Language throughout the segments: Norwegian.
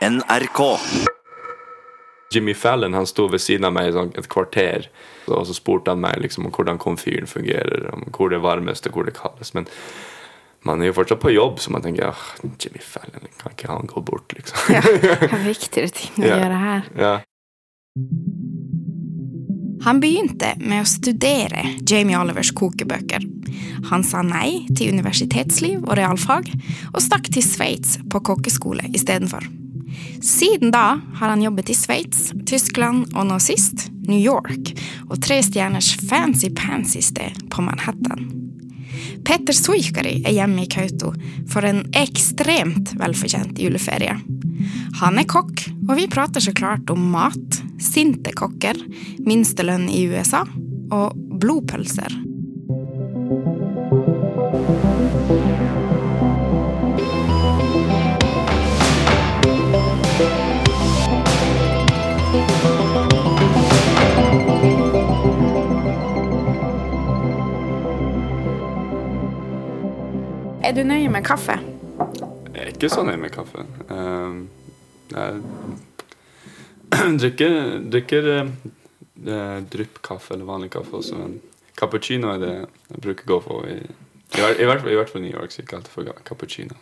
NRK. Jimmy Fallon han sto ved siden av meg i sånn et kvarter, og så spurte han meg liksom om hvordan komfyren fungerer, om hvor det er varmest og hvor det kalles. Men man er jo fortsatt på jobb, så man tenker ah, Jimmy Fallon, kan ikke han gå bort, liksom? Ja, det er viktigere ting å Ja. gjøre her. Ja. Han begynte med å studere Jamie Olivers kokebøker. Han sa nei til universitetsliv og realfag, og stakk til Sveits på kokkeskole istedenfor. Siden da har han jobbet i Sveits, Tyskland og nå sist New York, og tre stjerners fancy-pansy sted på Manhattan. Petter Suikari er hjemme i Kautokeino for en ekstremt velfortjent juleferie. Han er kokk, og vi prater så klart om mat, sinte kokker, minstelønn i USA og blodpølser. Er du nøye med kaffe? Jeg er ikke så nøye med kaffe. Um, jeg drikker, drikker uh, dryppkaffe eller vanlig kaffe også, men cappuccino er det jeg bruker å gå for. I, i, i, hvert I hvert fall i New York, så jeg alltid for cappuccino.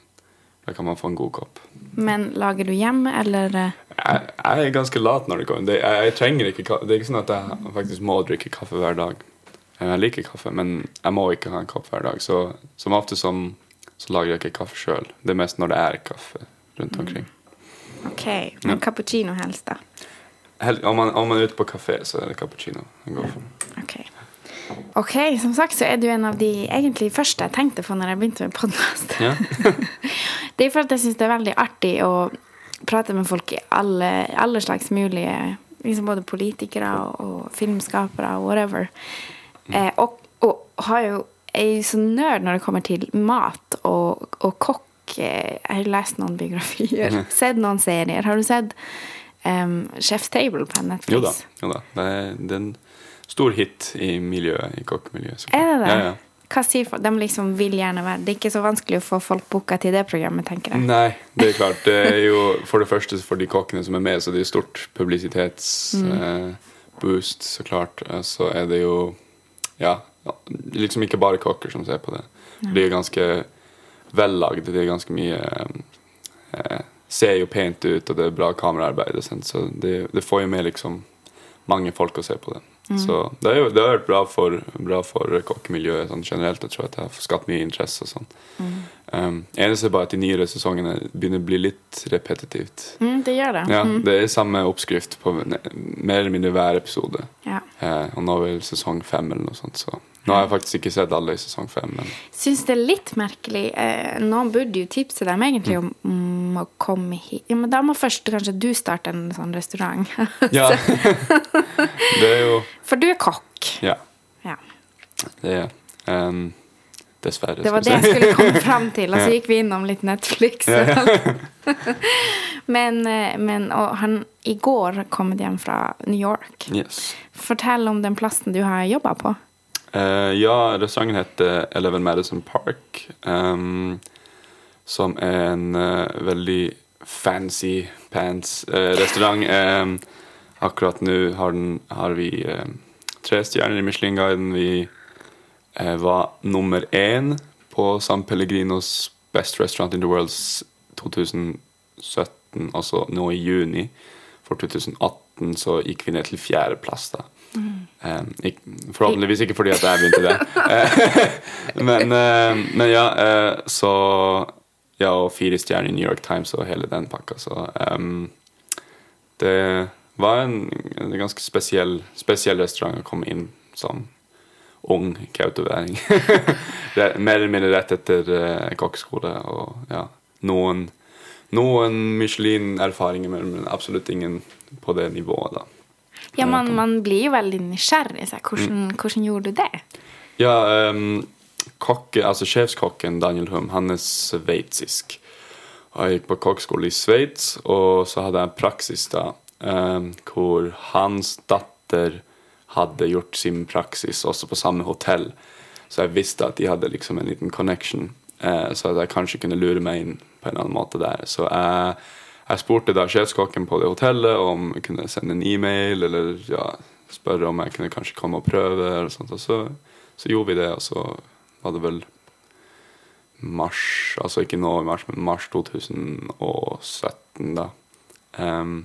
Da kan man få en god kopp. Men lager du hjemme, eller eh, Jeg, jeg er ganske lat når det kommer. Det, jeg, jeg trenger ikke kaffe. Det er ikke sånn at jeg faktisk må drikke kaffe hver dag. Jeg liker kaffe, men jeg må ikke ha en kopp hver dag. Så som ofte som, så lager jeg ikke kaffe sjøl. Det er mest når det er kaffe rundt omkring. Ok, men cappuccino helst, da. Hel- Om man, om man er ute på kafé, så er det cappuccino jeg. Ok. Ok, som sagt så er du en av de egentlig første jeg tenkte på når jeg begynte med podkast. Ja. Det er for at jeg syns det er veldig artig å prate med folk i alle, alle slags mulige liksom Både politikere og, og filmskapere og whatever. Eh, og, og har jo, er jo så nerd når det kommer til mat og, og kokk. Eh, Jeg har lest noen biografier, sett noen serier. Har du sett um, Chef's Table på Netflix? Jo da. Jo da. Det, er, det er en stor hit i miljøet, i kokkemiljøet. Er det det? Ja, ja. Folk? De liksom vil gjerne være Det er ikke så vanskelig å få folk booka til det programmet, tenker jeg. Nei, det er klart. Det er jo for det første for de kokkene som er med, så det er stort publisitetsboost, så klart. Eh, Så er det jo ja, liksom ikke bare kokker som ser på det. Det er ganske vellagd. Det er ganske mye eh, Ser jo pent ut, og det er bra kameraarbeid. Så det, det får jo med liksom mange folk å se på det. Så det, har, det har vært bra for, bra for kokkemiljøet sånn generelt. Jeg tror at det har skapt mye interesse. og sånn. Um, eneste er bare at de nyere sesongene begynner å bli litt repetitivt. Mm, det gjør det. Ja, Det er samme oppskrift på mer eller mindre hver episode. Ja. Uh, og nå er vel sesong fem eller noe sånt. Så nå har jeg faktisk ikke sett alle i sesong fem. Men Syns det er litt merkelig. Eh, nå burde jo tipse dem egentlig om, om å komme hit. Ja, men da må først kanskje du starte en sånn restaurant. ja. det er jo For du er kokk. Ja, Ja. det er um, Dessverre. Det var det jeg skulle komme fram til, og så gikk vi innom litt Netflix. men eh, men han i går kom hjem fra New York. Yes. Fortell om den plassen du har jobba på. Uh, ja, restauranten heter Eleven Madison Park. Um, som er en uh, veldig fancy pants eh, restaurant. Um, akkurat nå har, den, har vi tre stjerner i Michelin-guiden. Vi var nummer én på San Pellegrinos Best Restaurant in the World 2017, altså nå i juni. For 2018 så gikk vi ned til fjerdeplass, da. Eh, ikk- forhåpentligvis ikke fordi at jeg begynte det. Eh, men, eh, men ja, eh, så Ja, og fire stjerner i New York Times og hele den pakka, så um, Det var en, en ganske spesiell, spesiell restaurant å komme inn som ung kautoværing. Mer eller mindre rett etter uh, kokkeskole og ja, noen noen Michelin-erfaringer, men absolutt ingen på det nivået, da. Ja, man, man blir jo veldig nysgjerrig. Så, hvordan, hvordan gjorde du det? Ja, um, kokke, altså sjefskokken Daniel Hum, han er sveitsisk. Og Jeg gikk på kokkeskole i Sveits, og så hadde jeg praksis da, um, hvor hans datter hadde gjort sin praksis også på samme hotell. Så jeg visste at de hadde liksom en liten connection, eh, så at jeg kanskje kunne lure meg inn på en annen måte der. Så jeg, jeg spurte da sjefskokken på det hotellet om jeg kunne sende en e-mail eller ja, spørre om jeg kunne kanskje komme og prøve. eller sånt, og så, så gjorde vi det, og så var det vel mars, altså ikke nå i mars, men mars 2017, da. Um,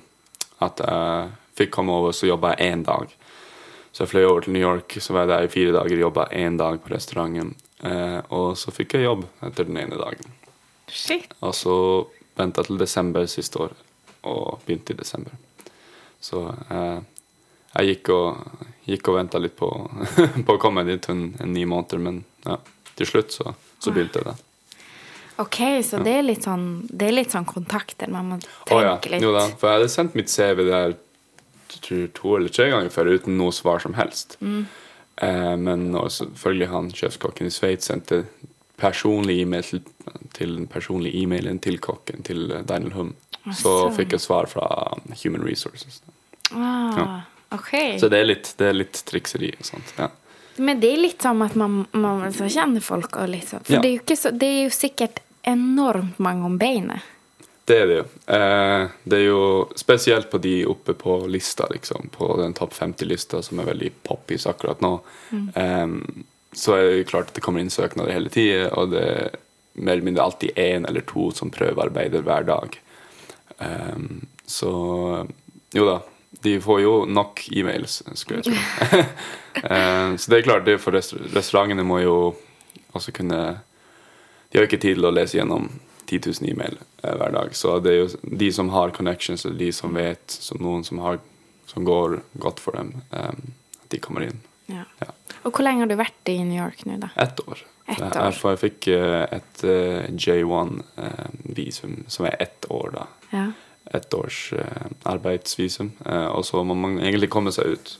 at jeg fikk komme over, så jobba jeg én dag. Så jeg fløy over til New York, så var jeg der i fire dager, jobba én dag på restauranten. Eh, og så fikk jeg jobb etter den ene dagen. Shit. Og så venta til desember siste år, og begynte i desember. Så eh, jeg gikk og, gikk og venta litt på, på å komme dit en, en ni måneder, men ja, til slutt så, så begynte det. Ok, så det er sånn, det er litt sånn kontakter. Man må Å ja, tenke litt. jo da. For jeg hadde sendt mitt CV der jeg tror to eller tre ganger før uten noe svar som helst. Mm. Eh, men også, selvfølgelig han sjefskokken i Sveits sendte personlig e-mail til, til personlige e-mailen til kokken, til eh, Daniel Hum, så sånn. fikk jeg svar fra Human Resources. Ah, ok. Så det er litt, det er litt trikseri og sånt. Ja. Men det er litt som at man, man så kjenner folk og sånn. For Ja. det, er så, det er jo sikkert enormt mange om beinet. Det er det jo. Eh, det er jo spesielt på de oppe på lista, liksom. På den topp 50-lista, som er veldig poppis akkurat nå. Eh, så er det klart at det kommer inn søknader hele tida, og det er mer eller mindre alltid én eller to som prøvearbeider hver dag. Eh, så jo da. De får jo nok e-mails, skulle jeg tro. så det er klart, det for restaurantene må jo også kunne de har ikke tid til å lese gjennom 10 000 e-mail eh, hver dag. Så det er jo de som har connections, og de som vet, som noen som, har, som går godt for dem, eh, at de kommer inn. Ja. Ja. Og hvor lenge har du vært i New York nå, da? Ett år. Et år. jeg, jeg fikk eh, et eh, J1-visum, som er ett år, da. Ja. Ett års eh, arbeidsvisum. Eh, og så må man egentlig komme seg ut.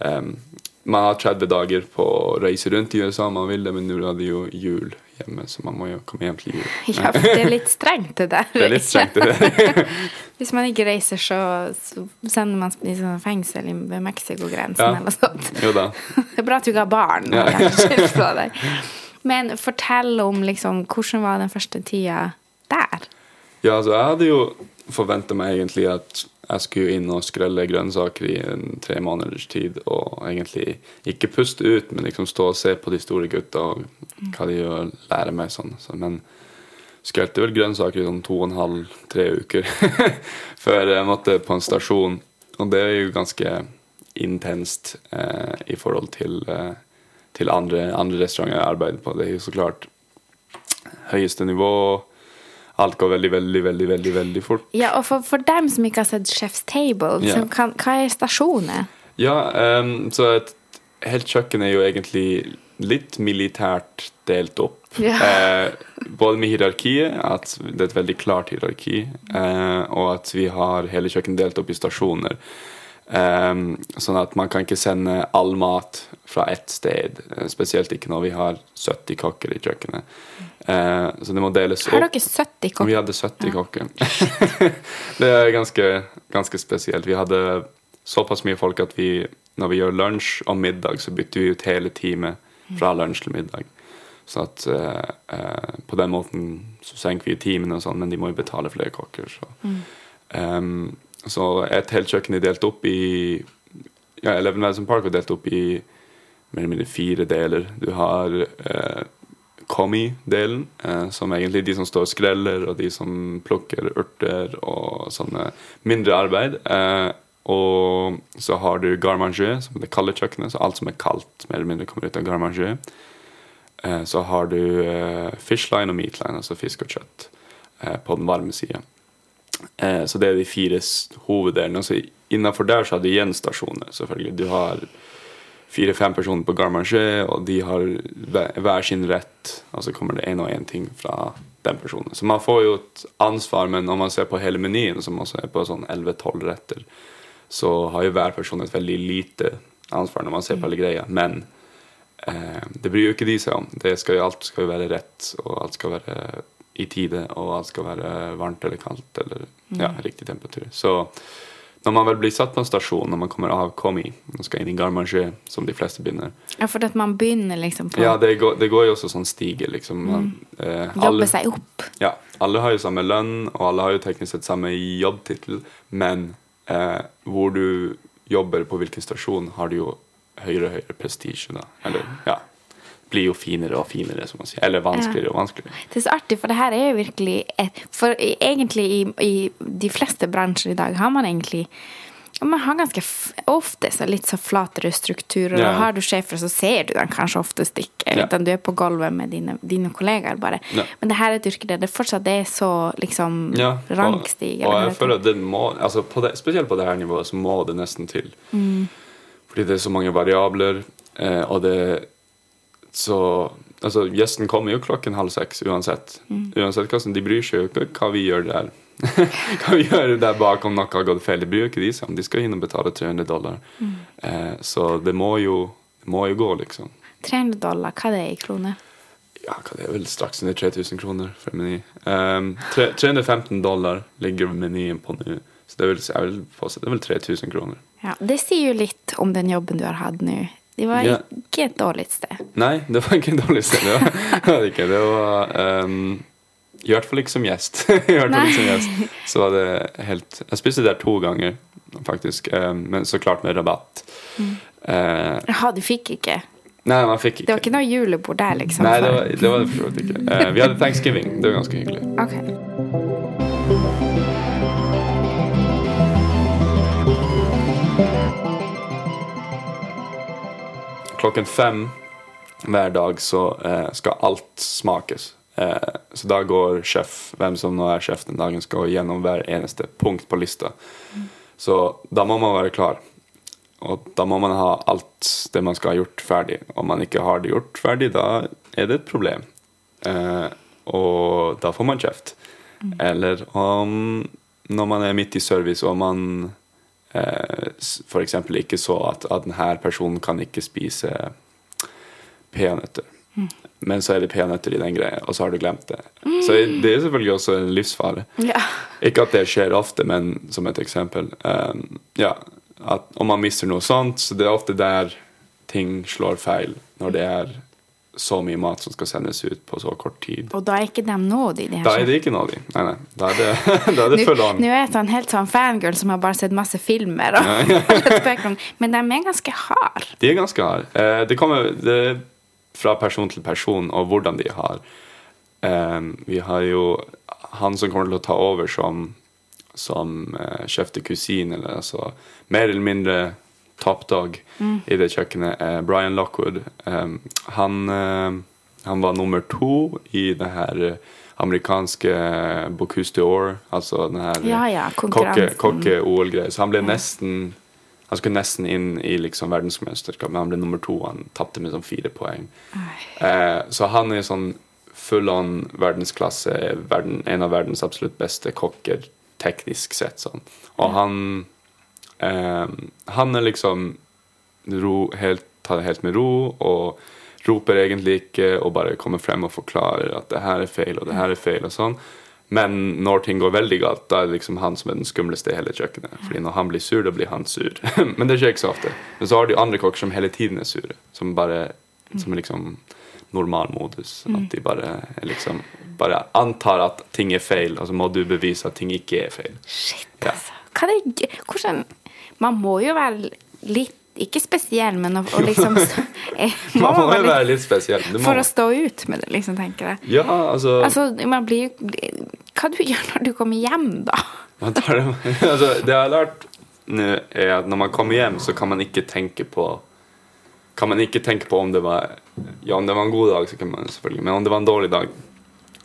Man har 30 dager på å reise rundt i USA om man vil det, men nå er det jo jul hjemme, så man må jo komme hjem til jul. ja, for det er litt strengt, det der. Det er litt strengt, det der. Hvis man ikke reiser, så, så sender man i sånn fengsel i- ved Mexiko-grensen Ja. eller sånt. Jo da. Det er bra at du ikke har barn. Ja. jeg. Men fortell om liksom, hvordan var den første tida der? Ja, altså, jeg hadde jo forventa meg egentlig at jeg skulle inn og skrelle grønnsaker i en tre måneders tid og egentlig ikke puste ut, men liksom stå og se på de store gutta og hva de gjør, lære meg sånn. Så, men skrelte vel grønnsaker i sånn to og en halv, tre uker før jeg måtte på en stasjon. Og det er jo ganske intenst eh, i forhold til, eh, til andre, andre restauranter jeg arbeider på. Det er jo så klart høyeste nivå. Alt går veldig, veldig, veldig veldig, veldig fort. Ja, og for, for dem som ikke har sett Chef's Table, så kan, hva er stasjonen? Ja, um, så et helt kjøkken er jo egentlig litt militært delt opp. Ja. Eh, både med hierarkiet, at det er et veldig klart hierarki, eh, og at vi har hele kjøkkenet delt opp i stasjoner. Ehm, sånn at man kan ikke sende all mat fra ett sted, eh, spesielt ikke når vi har 70 kokker i kjøkkenet. Eh, så det må deles opp. Har dere 70 Vi hadde 70 kokker. det er ganske, ganske spesielt. Vi hadde såpass mye folk at vi, når vi gjør lunsj og middag, så bytter vi ut hele teamet fra lunsj til middag. Så at eh, eh, på den måten så senker vi timene og sånn, men de må jo betale flere kokker. Så, Em, så et helt kjøkken er delt opp i Ja, Eleven Madison Park er delt opp i mer eller mindre fire deler. Du har eh, Commie-delen, eh, som er egentlig de som står og skreller, og de som plukker urter og sånne mindre arbeid. Eh, og så har du garmanger, som er det kalde kjøkkenet, så alt som er kaldt, mer eller mindre kommer ut av garmanger. Eh, så har du fishline og meatline, altså fisk og kjøtt, på den varme sida. Så det er de fire hoveddelene. Og så innafor der så har du igjen stasjoner, selvfølgelig. Du har fire-fem personer på Garmanger, og de har hver sin rett. Og så kommer det én og én ting fra den personen. Så man får jo et ansvar, men når man ser på hele menyen, som også er på sånn 11-12 retter, så har jo hver person et veldig lite ansvar når man ser på alle greia. Men eh, det bryr jo ikke de seg om. Det skal jo, alt skal jo være rett, og alt skal være i tide, og alt skal være varmt eller kaldt, eller ja, riktig temperatur. Så når man vel blir satt på en stasjon, når man kommer av Komi og skal inn i Garmanger, som de fleste begynner Ja, for at man begynner liksom på Ja, det går, det går jo også sånn stige, liksom. Man, eh, jobbe seg opp. ja, alle har jo samme lønn, og alle har jo teknisk sett samme jobbtittel, men eh, hvor du jobber på hvilken stasjon, har du jo høyere og høyere prestisje, da. Eller, ja. Blir jo finere og finere, som man sier. Eller vanskeligere og vanskeligere. Det er så artig, for det her er jo virkelig et, For egentlig i, i de fleste bransjer i dag har man egentlig man har ganske ofte så litt så flatere struktur, og Ja. har du sjefer, så ser du dem kanskje oftest ikke. Ja. Du er på gulvet med dine, dine kollegaer, bare. Ja. Men det her er et yrke der det fortsatt er så liksom Ja, rangstig. Og, og jeg føler at det må, altså på det, spesielt på det her nivået så må det nesten til. Mm. Fordi det er så mange variabler, eh, og det så Altså, gjesten kommer jo klokken halv seks uansett. Mm. Uansett hva De bryr seg jo ikke hva vi gjør der. hva vi gjør der bak om noe har gått feil. Det bryr jo ikke de seg om. De skal inn og betale 300 dollar. Mm. Eh, så det må jo, det må jo gå, liksom. 300 dollar, hva det er i kroner? Ja, hva det er vel straks under 3000 kroner for meny. Um, tre- 315 dollar ligger menyen på nå. Så det er vel, det er vel 3000 kroner. Ja, det sier jo litt om den jobben du har hatt nå. Det var Ja. ikke et dårlig sted. Nei, det var ikke et dårlig sted. Det var, ikke. Det var um, I hvert fall ikke som gjest. I hvert fall ikke som gjest. Så var det helt Jeg spiste der to ganger, faktisk. Um, men så klart med rabatt. Eh, Jaha, du fikk ikke? nei, man fikk ikke. Det var ikke noe julebord der, liksom? Nei, det var det, for så vidt ikke. Uh, vi hadde thanksgiving. Det var ganske hyggelig. Ok. Klokken fem hver dag så eh, skal alt smakes. Eh, så da går sjef, hvem som nå er sjef den dagen, skal gjennom hver eneste punkt på lista. Så da må man være klar. Og da må man ha alt det man skal ha gjort, ferdig. Om man ikke har det gjort ferdig, da er det et problem. Eh, og da får man kjeft. Eller om når man er midt i service og man eh, s- for eksempel ikke så at, at denne personen kan ikke spise peanøtter. Men så er det peanøtter i den greia, og så har du glemt det. Så det er selvfølgelig også en livsfare. Ja. Ikke at det skjer ofte, men som et eksempel. Um, ja, at om man mister noe sånt, så det er ofte der ting slår feil. Når det er så mye mat som skal sendes ut på så kort tid. Og da er ikke de nådig? de her Da er det ikke nådig. Nei, nei. Da er det, da er det full on. nå er jeg sånn helt sånn fangirl som har bare sett masse filmer. Og. Men de er ganske harde. De er ganske harde. Eh, det kommer det fra person til person og hvordan de har. Eh, vi har jo han som kommer til å ta over som, som eh, sjef de cuisine, eller altså mer eller mindre top dog i det kjøkkenet, eh, Brian Lockwood. Eh, han, eh, han var nummer to i det her eh, amerikanske Bocuse d'Or, altså den her Ja, ja, kokke-OL-greia. Så han ble nesten han skulle nesten inn i liksom verdensmesterskapet, men han ble nummer to. Han tapte med sånn fire poeng. Eh, så han er sånn full on verdensklasse, verden, en av verdens absolutt beste kokker teknisk sett. Sånn. Og han eh, Han er liksom ro, helt, tar det helt med ro og roper egentlig ikke og bare kommer frem og forklarer at det her er feil og det her er feil og sånn. Men når ting går veldig galt, da er det liksom han som er den skumleste i hele kjøkkenet. Fordi når han blir sur, da blir han sur. Men det skjer ikke så ofte. Men så har du andre kokker som hele tiden er sure. Som bare Som er liksom normalmodus. At de bare er liksom Bare antar at ting er feil, og så må du bevise at ting ikke er feil. Shit, Ja. altså. Hva det, hvordan Man må jo være litt Ikke spesiell, men å, å liksom eh, Man må jo være litt spesiell. For å stå ut med det, liksom, tenker jeg. Ja, altså, Altså, man blir jo Hva du gjør når du kommer hjem, da? det, altså Det jeg har lært nå, er at når man kommer hjem, så kan man ikke tenke på Kan man ikke tenke på om det var Ja, om det var en god dag, så kan man selvfølgelig Men om det var en dårlig dag,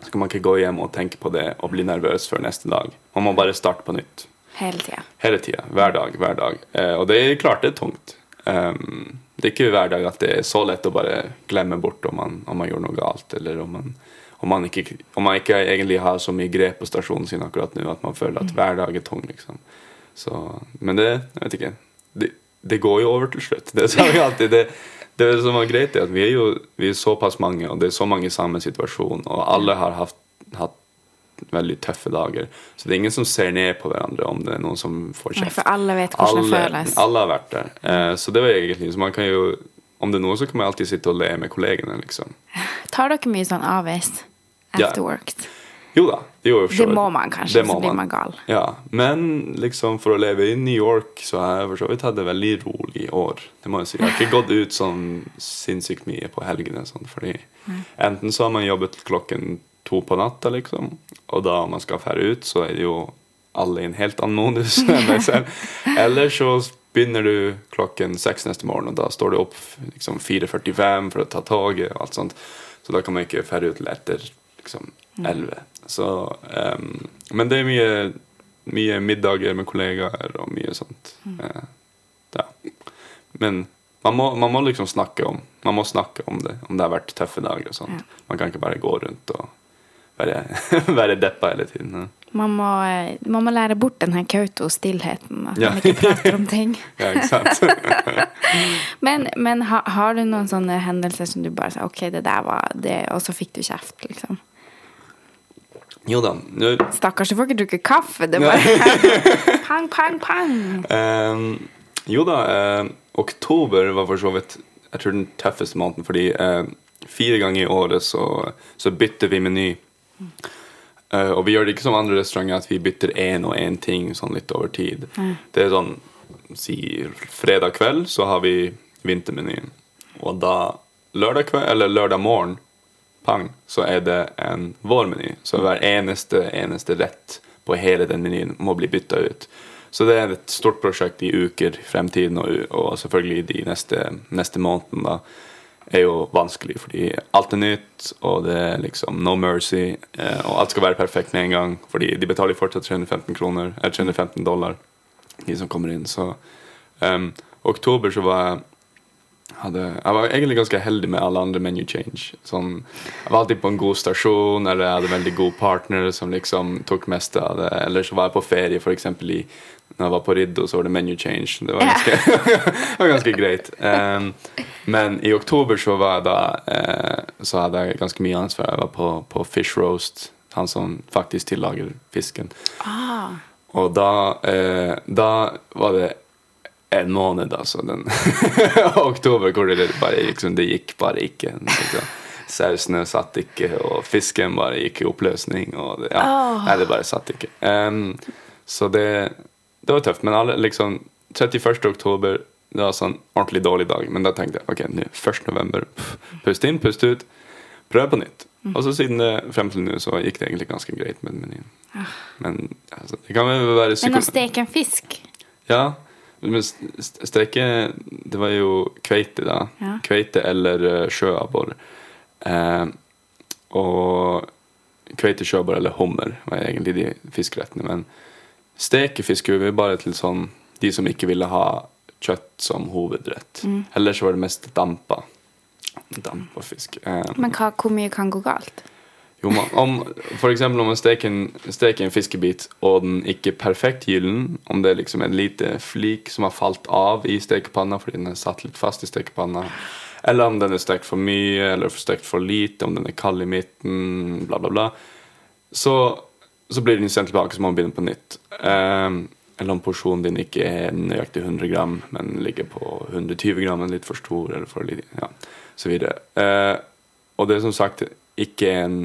så kan man ikke gå hjem og tenke på det og bli nervøs før neste dag. Man må bare starte på nytt. Hele tida. Hele tida. Hver dag. hver dag. Eh, og det er klart det er tungt. Um, det er ikke hver dag at det er så lett å bare glemme bort om man, om man gjorde noe galt, eller om man, om, man ikke, om man ikke egentlig har så mye grep på stasjonen sin akkurat nå at man føler at hver dag er tung. liksom. Så, men det jeg vet ikke, det, det går jo over til slutt. Det sa vi alltid. Det, det som var greit, er at vi er jo vi er såpass mange, og det er så mange i samme situasjon, og alle har hatt, hatt veldig tøffe dager. Så det er ingen som ser ned på hverandre om det er noen som får Nei. For alle vet hvordan det føles. alle har vært der. Eh, så det var egentlig så man kan jo Om det er noe, så kan man alltid sitte og le med kollegene, liksom. Tar dere mye sånn Ja. after work? Jo da, det Det må man kanskje, må så blir man gal. Ja, men liksom for å leve i New York så har jeg for så vidt hatt det veldig rolig år. Det må jeg si. Jeg har ikke gått ut sånn sinnssykt mye på helgene. Sånn, fordi enten så har man jobbet klokken to på natta, liksom, og da man skal fære ut, så er det jo alle i en helt annen modus enn meg selv. Eller så begynner du klokken seks neste morgen, og da står du opp liksom 4.45 for å ta toget og alt sånt. Så da kan man ikke fære ut til etter liksom 11. Så, um, men det er mye, mye middager med kollegaer og mye sånt. Eh, ja. Men man må, man må liksom snakke om Man må snakke om det, om det har vært tøffe dager og sånt. Ja. Man kan ikke bare gå rundt og være, være deppa hele tiden. ja. Man må, eh, man må lære bort den her Kautokeino-stillheten. At Ja. man ikke prater om ting. Ja, ikke sant? Men, men ha, har du noen sånne hendelser som du bare sa OK, det der var det, og så fikk du kjeft, liksom? jo da. Nå, Stakkars, du får ikke drukke kaffe. Det er bare pang, pang, pang. Um, jo da, eh, oktober var for så vidt jeg tror den tøffeste måneden, fordi eh, fire ganger i året så, så bytter vi meny. Eh, og vi gjør det ikke som andre restauranter, at vi bytter én og én ting sånn litt over tid. Det er sånn si fredag kveld så har vi vintermenyen. Og da lørdag kveld, eller lørdag morgen, pang, så er det en vårmeny. Så hver eneste, eneste rett på hele den menyen må bli bytta ut. Så det er et stort prosjekt i uker i fremtiden, og, og selvfølgelig de neste, neste månedene. da, er jo vanskelig, fordi alt er nytt, og det er liksom no mercy, eh, og alt skal være perfekt med en gang, fordi de betaler fortsatt 315 kroner, eller 315 dollar, de som kommer inn, så um, oktober så var jeg hadde, jeg var egentlig ganske heldig med alle andre menu change. Sånn, jeg var alltid på en god stasjon, eller jeg hadde veldig god partner som liksom tok mest av det. Eller så var jeg på ferie, f.eks. i når jeg var på Riddo, så var det menu change. Det var ganske, det var ganske greit. Um, men i oktober så var jeg da uh, Så hadde jeg ganske mye ansvar. Jeg var på, på Fish Roast, han som faktisk tillager fisken. Ah, Og da, uh, da var det en måned, altså. Den oktober hvor det bare liksom, det gikk bare ikke. Liksom. Sausene satt ikke, og fisken bare gikk i oppløsning. Og det, ja, oh. Nei, det bare satt ikke. Um, så det, det var tøft. Men alle, liksom 31. oktober det var sånn ordentlig dårlig dag. Men da tenkte jeg ok, nå 1. november. Pust inn, pust ut. Prøv på nytt. Og så siden det frem til nå så gikk det egentlig ganske greit med menyen. Men altså, det kan vel være Men å steke en fisk Ja, men st- st- steke Det var jo kveite, da. Ja. Kveite eller uh, sjøabbor. Eh, og kveite, sjøabbor eller hummer var egentlig de fiskerettene. Men stekefisk gjorde vi bare til sånn de som ikke ville ha kjøtt som hovedrett. Ellers var det mest dampa. Dampa fisk. Um, Men hva, hvor mye kan gå galt? jo, man, om, for eksempel om man steker en, steker en fiskebit og den ikke er perfekt gyllen, om det er liksom en lite flik som har falt av i stekepanna fordi den er satt litt fast i stekepanna, eller om den er stekt for mye eller for stekt for lite, om den er kald i midten, bla, bla, bla, så, så blir den sendt tilbake, så må man begynne på nytt. Ehm, eller om porsjonen din ikke er nøyaktig 100 gram, men ligger på 120 gram, men litt for stor, eller for lite, ja, så videre. Eh, og det er som sagt ikke en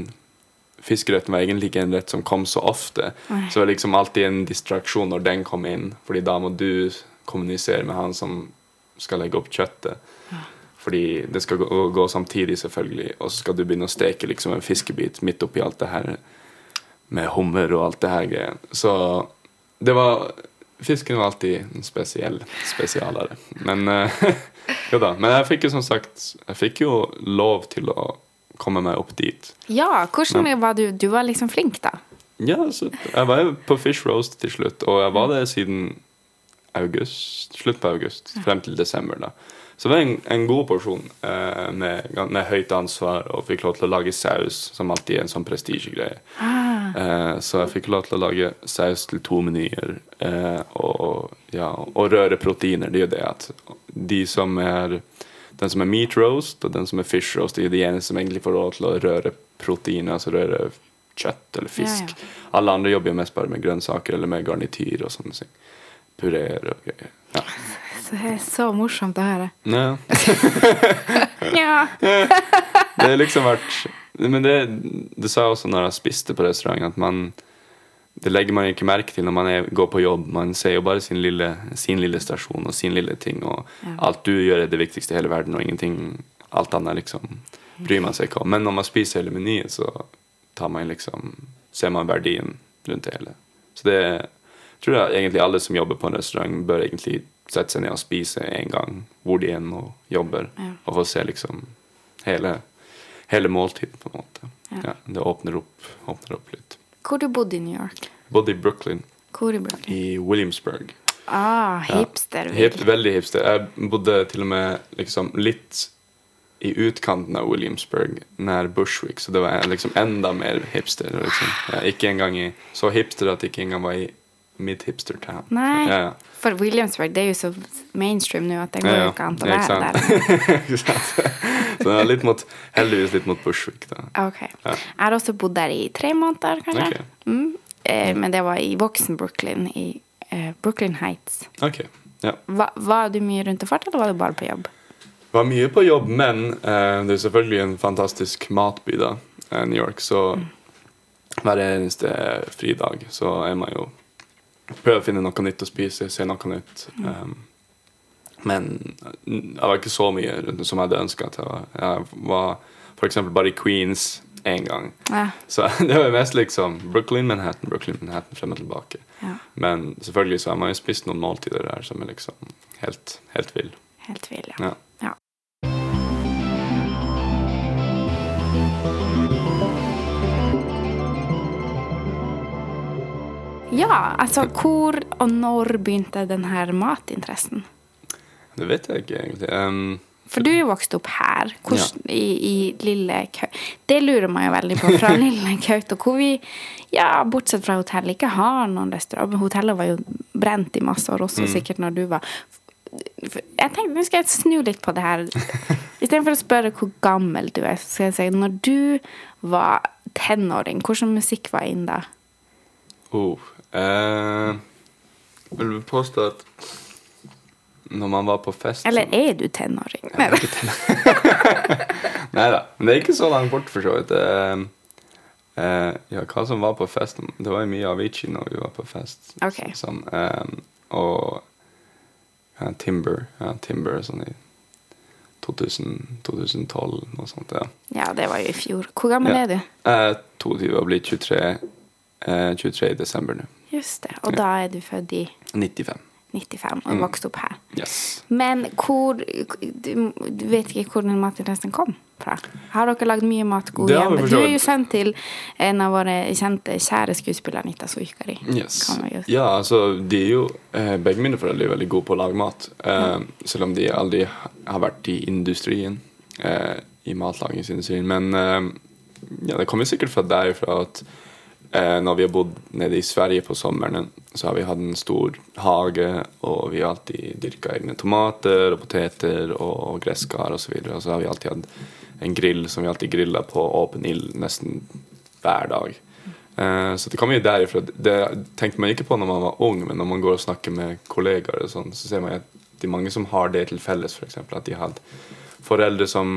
Fiskeretten var egentlig ikke en rett som kom så ofte. Nei. Så det var liksom alltid en distraksjon når den kom inn, fordi da må du kommunisere med han som skal legge opp kjøttet. Fordi det skal gå, gå samtidig, selvfølgelig, og så skal du begynne å steke liksom en fiskebit midt oppi alt det her med hummer og alt det her greien. Så det var Fisken var alltid en spesiell spesialere. Men uh, jo da. Men jeg fikk jo som sagt Jeg fikk jo lov til å komme meg opp dit. Ja, hvordan var du? Du var liksom flink, da. Ja, så jeg var jo på Fish Roast til slutt, og jeg var det siden august, slutt på august, frem til desember. da. Så det var en, en god porsjon eh, med, med høyt ansvar, og fikk lov til å lage saus, som alltid er en sånn prestisjegreie. Eh, så jeg fikk lov til å lage saus til to menyer, eh, og, ja, og røre proteiner. Det er jo det at de som er den som er meat roast og den som er fish roast, det er de eneste som egentlig får lov til å røre proteiner, altså røre kjøtt eller fisk. Ja, Alle andre jobber jo mest bare med grønnsaker eller med garnityr og sånne ting. Pureer og greier. Ja. Det er så morsomt å høre. ja. Ja. Det har liksom vært Men det, det sa jeg også når jeg spiste på restauranten, at man det legger man ikke merke til når man er, går på jobb. Man ser jo bare sin lille, sin lille stasjon og sin lille ting. Og Ja. alt du gjør, er det viktigste i hele verden, og ingenting alt annet liksom bryr man seg ikke om. Men når man spiser hele menyen, så tar man liksom, ser man verdien rundt det hele. Så det tror jeg egentlig alle som jobber på en restaurant, bør egentlig sette seg ned og spise en gang hvor de enn jobber, Ja. og få se liksom hele, hele måltiden, på en måte. Ja. Det åpner opp, åpner opp litt. Hvor du bodde i New York? Bodde i Brooklyn, Hvor i Brooklyn? i Williamsburg. Ah, hipster. Hip, veldig hipster. Jeg bodde til og med liksom litt i utkanten av Williamsburg, nær Bushwick, så det var liksom enda mer hipster. Liksom. Ja, ikke engang i, så hipster at det ikke engang var i mid-hipster town. Nei, Ja, ja. for Williamsburg det er jo så mainstream nå at det går jo ikke an å være der. Så jeg er litt mot, heldigvis litt mot Bushwick, da. Okay. Ja. Jeg har også bodd der i tre måneder, kanskje. Okay. Mm. Eh, men det var i voksen Brooklyn, i eh, Brooklyn Heights. Okay. ja. Va, var du mye rundt og fart, eller var du bare på jobb? Var mye på jobb, men eh, det er selvfølgelig en fantastisk matby, da, eh, New York. Så hver eneste fridag så er man jo Prøver å finne noe nytt å spise, se noe nytt. Um, men jeg var ikke så mye som jeg hadde ønska jeg var. F.eks. bare i Queens én gang. Ja. Så det var mest liksom Brooklyn, Manhattan, Brooklyn, Manhattan frem og tilbake. ja. Men selvfølgelig så har man jo spist noen måltider der som er liksom helt, helt vill. Helt vill, ja. Ja. ja. Ja, altså hvor og når begynte denne matinteressen? Det vet jeg ikke egentlig. Um, For du er jo vokst opp her, hvordan, i, i lille Kaut Det lurer man jo veldig på, fra lille Kautokeino, hvor vi, ja, bortsett fra hotellet, ikke har noen restaurant. Hotellet var jo brent i masse år også, sikkert når du var Jeg tenkte, Nå skal jeg snu litt på det her. Istedenfor å spørre hvor gammel du er, så skal jeg si når du var tenåring, hvordan musikk var inn da? oh, eh, vil du påstå at når man var på fest Eller er du tenåring? Nei, da. Men det er ikke så langt bort, for så vidt. Uh, ja, hva som var på fest Det var jo mye Avicii når vi var på fest. Ok. Sånn, eh, og ja, Timber. Ja, Timber sånn i 2000, 2012, noe sånt. ja. Ja, det var jo i fjor. Hvor gammel Ja. er du? Er 22 og blir 23, uh, 23 i desember nå. Just det. Og da er du født i 95. 95 og Mm. vokste opp her. Yes. Men hvor du, du vet ikke hvor den matinteressen kom fra? Har dere lagd mye mat god hjemme? Du er jo sendt til en av våre kjente kjære skuespillere, Anita Suikari. Yes. Ja, altså, de er jo eh, Begge mine foreldre er veldig gode på å lage mat. Eh, Selv om de aldri har vært i industrien, eh, i matlagingsindustrien. Men eh, ja, det kommer sikkert fra derifra at når vi har bodd nede i Sverige på sommeren, så har vi hatt en stor hage, og vi har alltid dyrka egne tomater og poteter og gresskar osv. Og, så og så har vi alltid hatt en grill som vi alltid grilla på åpen ild nesten hver dag. Eh, Så det kommer jo derifra. Det tenkte man ikke på når man var ung, men når man går og snakker med kollegaer, og sånn, så ser man at det er mange som har det til felles, f.eks. At de har foreldre som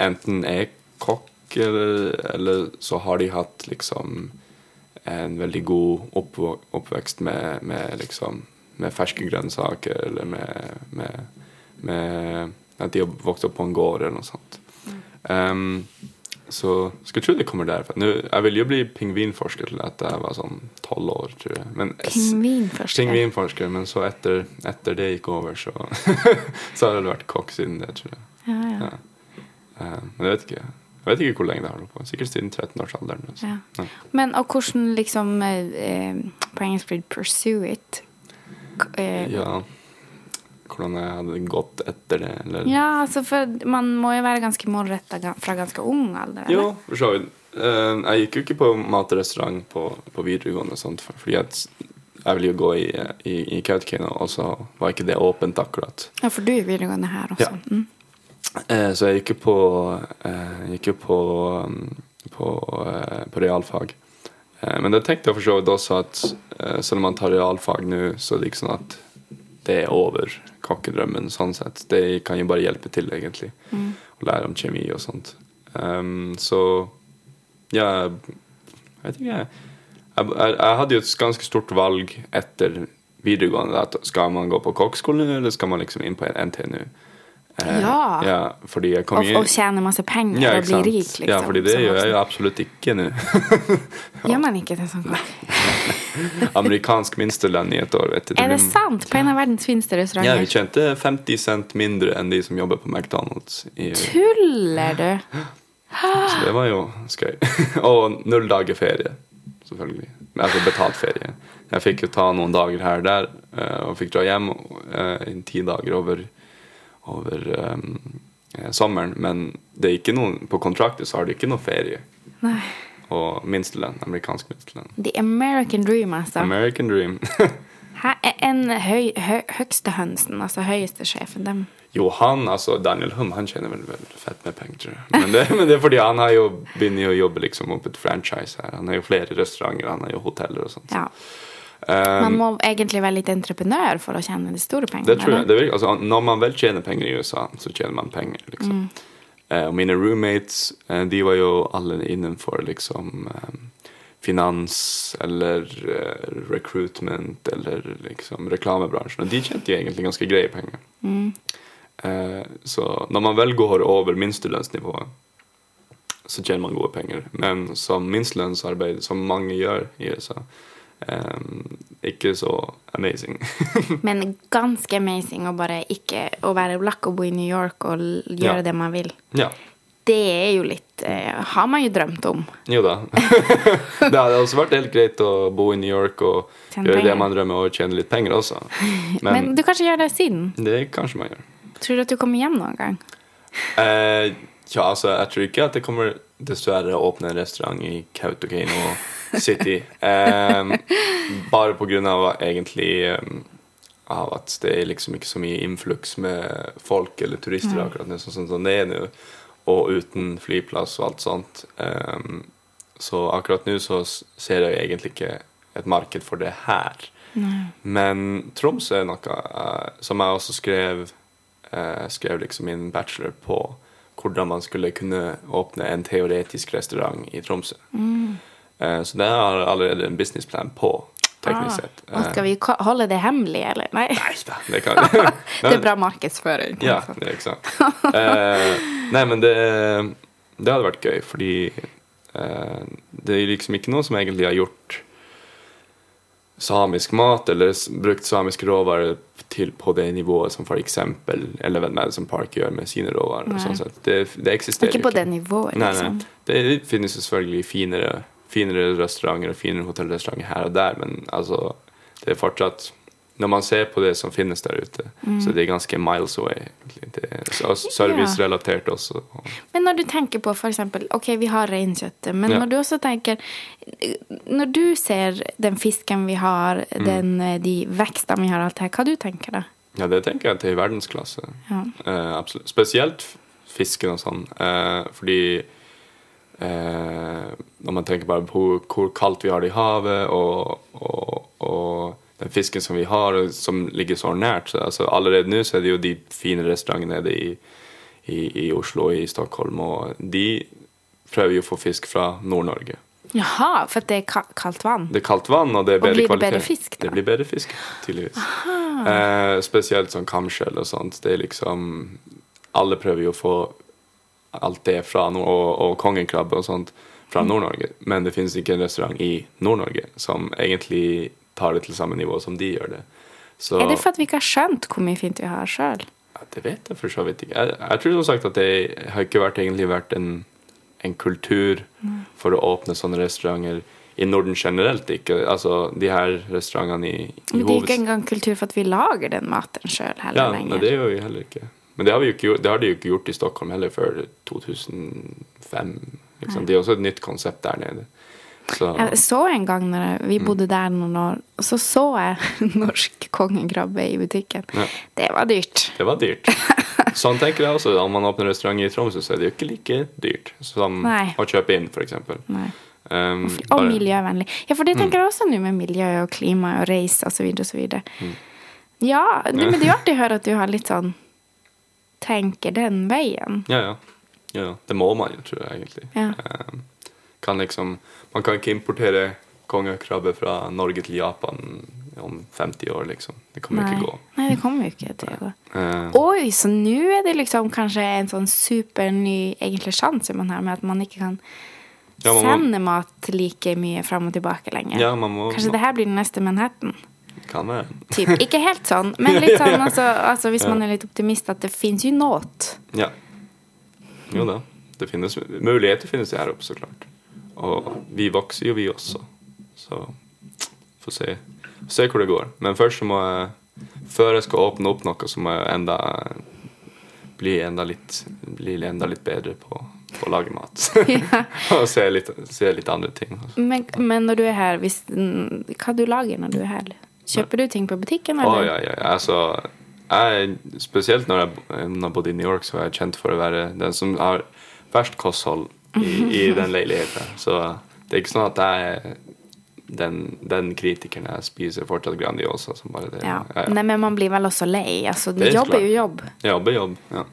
enten er kokk, eller, eller så har de hatt liksom en veldig god oppvekst med, med liksom med ferske grønnsaker, eller med, med, med at de har vokst opp på en gård, eller noe sånt. Um, så skulle tro det kommer derfra. Nå, jeg ville jo bli pingvinforsker til at jeg var sånn tolv år, tror jeg. Men Pingvinforsker. Pingvinforsker, men så etter, etter det gikk over, så, så har jeg vært kokk siden det, tror jeg. Ja, ja. Ja. Uh, men jeg vet ikke. Jeg vet ikke hvor lenge det har holdt på. Sikkert siden 13-årsalderen. Altså. Ja. Ja. Men og hvordan liksom eh, eh, På engelsk blir det 'pursue it'? K- eh, ja. Hvordan jeg hadde gått etter det, eller Ja, altså for man må jo være ganske målretta fra ganske ung alder. eller? Jo, for så vidt. Eh, jeg gikk jo ikke på matrestaurant på, på videregående, og sånt, for- fordi at jeg ville jo gå i, i, i Kautokeino, og så var ikke det åpent akkurat. Ja, for du er videregående her også. Ja. Mm. Eh, så jeg gikk jo på, eh, gikk jo på, um, på, eh, på realfag. Men det tenkte jeg for så vidt også at selv om man tar realfag nå, så er det ikke sånn at det er over kokkedrømmen sånn sett. Det kan jo bare hjelpe til, egentlig. Å lære om kjemi og sånt. Um, så ja, jeg vet ikke. Jeg, jeg, jeg hadde jo et ganske stort valg etter videregående. At skal man gå på kokkskolen nå, eller skal man liksom inn på en NTNU? Eh, Ja. ja. Fordi jeg kom Og, og tjene masse penger ja, og bli rik, liksom. Ja, fordi det gjør jeg jo absolutt ikke nå. Gjør man ikke det sånn? Amerikansk minstelønn i et år. Vet du. Er det sant? På en av verdens fineste Ja, vi restauranter? tjente 50 cent mindre enn de som jobber på McDonald's. I, Tuller du? så det var jo skøy. og null dager ferie, selvfølgelig. Altså betalt ferie. Jeg fikk jo ta noen dager her og der, eh, og fikk dra hjem eh, i ti dager over, over um, sommeren. Men det er ikke noen, på kontrakter så har du ikke noe ferie. Nei. Og minstelønn. Amerikansk minstelønn. The American dream, altså. American dream. En høy, hø, høgste hønsen, altså høyeste sjefen, dem Jo, han, altså Daniel Hum, han tjener vel, vel fett med penger. Men det, men det er fordi han har jo begynt å jobbe liksom opp et franchise her. Han har jo flere restauranter, han har jo hoteller og sånt. Ja. Um, Man må egentlig være litt entreprenør for å tjene de store pengene. det tror jeg. Det virker, altså, når man vel tjener penger i USA, så tjener man penger, liksom. Mm. og mine roommates, eh, de var jo alle innenfor liksom eh, finans eller eh, recruitment eller liksom reklamebransjen. Og de tjente jo egentlig ganske greie penger. Eh, så når man vel går over minstelønnsnivået, så tjener man gode penger. Men som minstelønnsarbeid, som mange gjør i USA, eh, ikke så amazing. Men ganske amazing å bare ikke å være black og bo i New York og gjøre Ja. det man vil. ja. Det er jo litt eh, Har man jo drømt om. Jo da. det hadde også vært helt greit å bo i New York og Tjene gjøre det man drømmer og tjene litt penger også. Men, Men, du kanskje gjør det siden? det kanskje man gjør. Tror du at du kommer hjem noen gang? Eh, ja, altså, jeg tror ikke at det kommer dessverre å åpne en restaurant i Kautokeino City. Um, bare på grunn av egentlig um, av at det er liksom ikke så mye influks med folk eller turister akkurat nå, sånn som det er nå, og uten flyplass og alt sånt. Um, så akkurat nå så ser jeg egentlig ikke et marked for det her. Men Tromsø er noe uh, som jeg også skrev uh, skrev liksom min bachelor på hvordan man skulle kunne åpne en teoretisk restaurant i Tromsø. Eh, så det har jeg allerede en businessplan på, teknisk sett. Ah, skal vi holde det hemmelig, eller? Nei. Nei det kan Det er bra markedsføring. Ja, det er ikke sant. Eh, nei, men det, det hadde vært gøy, fordi eh, det er liksom ikke noe som egentlig har gjort samisk mat eller brukt samiske råvarer til på det nivået som eksempel Eleven Madison Park gjør med sine råvarer. sånn. Det, det eksisterer Ikke på ikke. det nivået, Nei, liksom. nei. Det finnes jo selvfølgelig finere, finere restauranter og finere hotellrestauranter her og der, men altså, det er fortsatt Når man ser på det som finnes der ute, Mm. så det er ganske miles away. Det er servicerelatert også. Men når du tenker på eksempel, ok, vi har reinkjøttet, men Ja. når du også tenker Når du ser den fisken vi har, Mm. den, mm. de vekstene vi har, alt her, hva du tenker da? Ja, det tenker jeg at det er i verdensklasse. Ja. Uh, absolutt. Spesielt fisken og sånn. Uh, fordi eh, når man tenker bare på hvor, hvor kaldt vi har det i havet, og, og, og den fisken som vi har, som ligger så nært så, altså, Allerede nå så er det jo de fine restaurantene nede i, i, i Oslo og i Stockholm, og de prøver jo å få fisk fra Nord-Norge. Jaha, for det er kaldt vann? Det er kaldt vann, og det er bedre kvalitet. Og blir det bedre fisk, da? Det blir bedre fisk, tydeligvis. Eh, spesielt sånn kamskjell og sånt. Det er liksom Alle prøver jo å få alt det fra nord og, og kongekrabbe og sånt fra Mm. Nord-Norge. Men det finnes ikke en restaurant i Nord-Norge som egentlig tar det til samme nivå som de gjør det. Så Er det for at vi ikke har skjønt hvor mye fint vi har sjøl? ja, Det vet jeg for så vidt ikke. Jeg, jeg tror som sagt at det har ikke vært, egentlig vært en, en kultur for å åpne sånne restauranter i Norden generelt. ikke. Altså, De her restaurantene i, i Men det er ikke engang kultur for at vi lager den maten sjøl heller ja, lenger. Ja, det gjør vi heller ikke. Men det har, ikke det har de jo ikke gjort i Stockholm heller før 2005. Liksom. Det er også et nytt konsept der nede. Så, Jeg så en gang når vi Mm. bodde der noen år, så så jeg norsk kongekrabbe i butikken. Ja. Det var dyrt. det var dyrt. Sånn tenker jeg også. Om man åpner restaurant i Tromsø, så er det jo ikke like dyrt som Nei. å kjøpe inn, f.eks. Um, Og bare- miljøvennlig. Ja, for det tenker jeg også nå med miljø og klima og reise og så videre. Ja, det, men det er jo artig å høre at du har litt sånn tenker den veien. Ja, ja. ja. Det må man jo, tror jeg egentlig. Ja. Um, kan liksom, man kan ikke importere kongekrabbe fra Norge til Japan om 50 år, liksom. Det kommer Nei. ikke gå. Nei, det kommer jo ikke til å gå. Uh, Oi, så nå er det liksom kanskje en sånn superny egentlig sjanse man har med at man ikke kan Ja, man må- sende mat like mye fram og tilbake lenger. ja, man må Kanskje det her blir den neste Manhattan? Kan det. Typ. Ikke helt sånn, men litt sånn altså, altså hvis man er litt optimist, at det fins jo noe. Ja. Jo da. Det finnes, muligheter finnes det her oppe, så klart. Og vi vokser jo, vi også. Så får se, se hvor det går. Men først så må jeg Før jeg skal åpne opp noe, så må jeg enda bli enda litt, bli enda litt bedre på, på å lage mat. og se litt, se litt andre ting. Men, men når du er her, hvis, hva du lager når du er her? Kjøper du ting på butikken, eller? ja, ja, ja. Altså, jeg, spesielt når jeg, har bodd i New York, så er jeg kjent for å være den som har verst kosthold i, i den leiligheten. Så det er ikke sånn at jeg er den, den kritikeren jeg spiser fortsatt Grandiosa som bare det. Ja. Ja, ja. Nei, men man blir vel også lei. Altså, Det er jobb er jo jobb, Jobb er jobb, ja.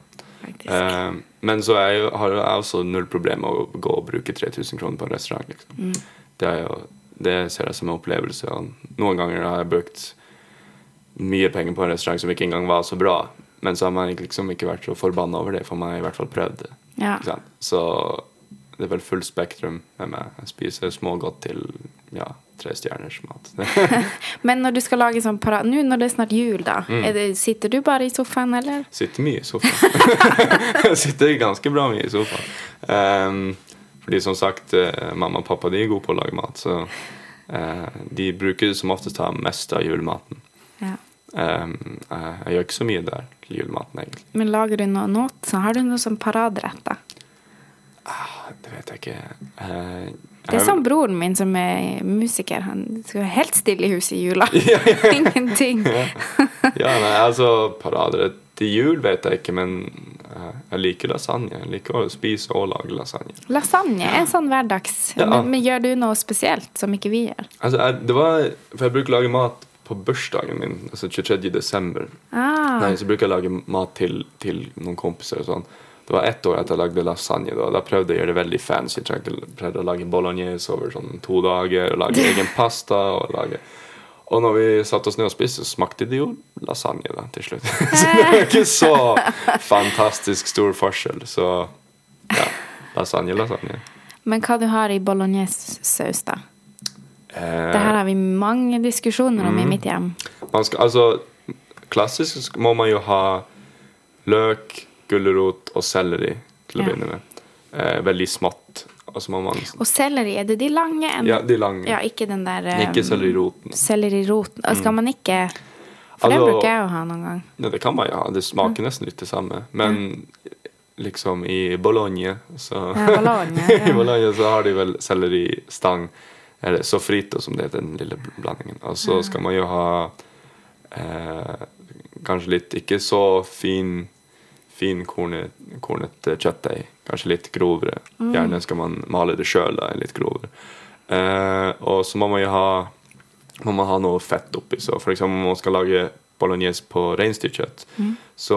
Eh, men så jo, har jeg også null problem med å gå og bruke 3000 kroner på en restaurant. Liksom. Mm. Det, er jo, det ser jeg som en opplevelse. Og noen ganger har jeg brukt mye penger på en restaurant som ikke engang var så bra. Men så har man liksom ikke vært så forbanna over det, for man har i hvert fall prøvd det. ja. Så det er vel fullt spektrum med meg. Jeg spiser smågodt til ja, tre stjerners mat. Men når du skal lage sånn parat Nå når det er snart jul, da. Mm. Det, sitter du bare i sofaen, eller? Sitter mye i sofaen. Sitter ganske bra mye i sofaen. Ehm, fordi som sagt, eh, mamma og pappa de er gode på å lage mat, så eh, de bruker som oftest ta mest av julematen. Ja. Ehm, jeg, jeg gjør ikke så mye der til julematen, egentlig. Men lager du noe Så har du noe sånn paraderetter? Det vet jeg ikke. Eh, Det er sånn broren min som er musiker. Han skal være helt stille i huset i jula. Ingenting. Ja, nei, altså Paraderett til jul vet jeg ikke, men eh, jeg liker lasagne. Jeg liker å spise og lage lasagne. Lasagne er sånn hverdags. Ja. Men, men gjør du noe spesielt som ikke vi gjør? Altså, jeg, det var, for jeg bruker å lage mat på bursdagen min, altså 23. desember. Ah, Nei, så bruker jeg å lage mat til, til noen kompiser og sånn. Det var ett år at jeg lagde lasagne. Da, da prøvde jeg å gjøre det veldig fancy. Jeg prøvde å lage bolognese over sånn to dager, og lage egen pasta. Og lage og når vi satte oss ned og spiste, så smakte det jo lasagne da, til slutt. så det var ikke så fantastisk stor forskjell. Så ja, lasagne, lasagne. men hva du har i bolognesesaus, da? Eh, Mm. Det her har vi mange diskusjoner om i mitt hjem. Man skal, altså, klassisk må man jo ha løk, gulrot og selleri til å Ja. begynne med. Eh, veldig smått. Og så man Og selleri, er det de lange? en- Ja, de lange. Ja, ikke den der um, Ikke selleriroten. Selleriroten. Og Skal man ikke For det Altså- bruker jeg å ha noen gang. Ja, det kan man jo ha. Det smaker nesten litt det samme. Men liksom i Bologna så Ja, Bologna, I. Bologna så har de vel selleristang, eller sofrito som det heter, den lille blandingen. Og så skal man jo ha eh, kanskje litt ikke så fin finkornet kornet kjøttdeig. Kanskje litt grovere. Gjerne skal man male det sjøl, litt grovere. Eh, og så må man jo ha må man ha noe fett oppi. Så for eksempel om man skal lage bolognese på reinsdyrkjøtt, så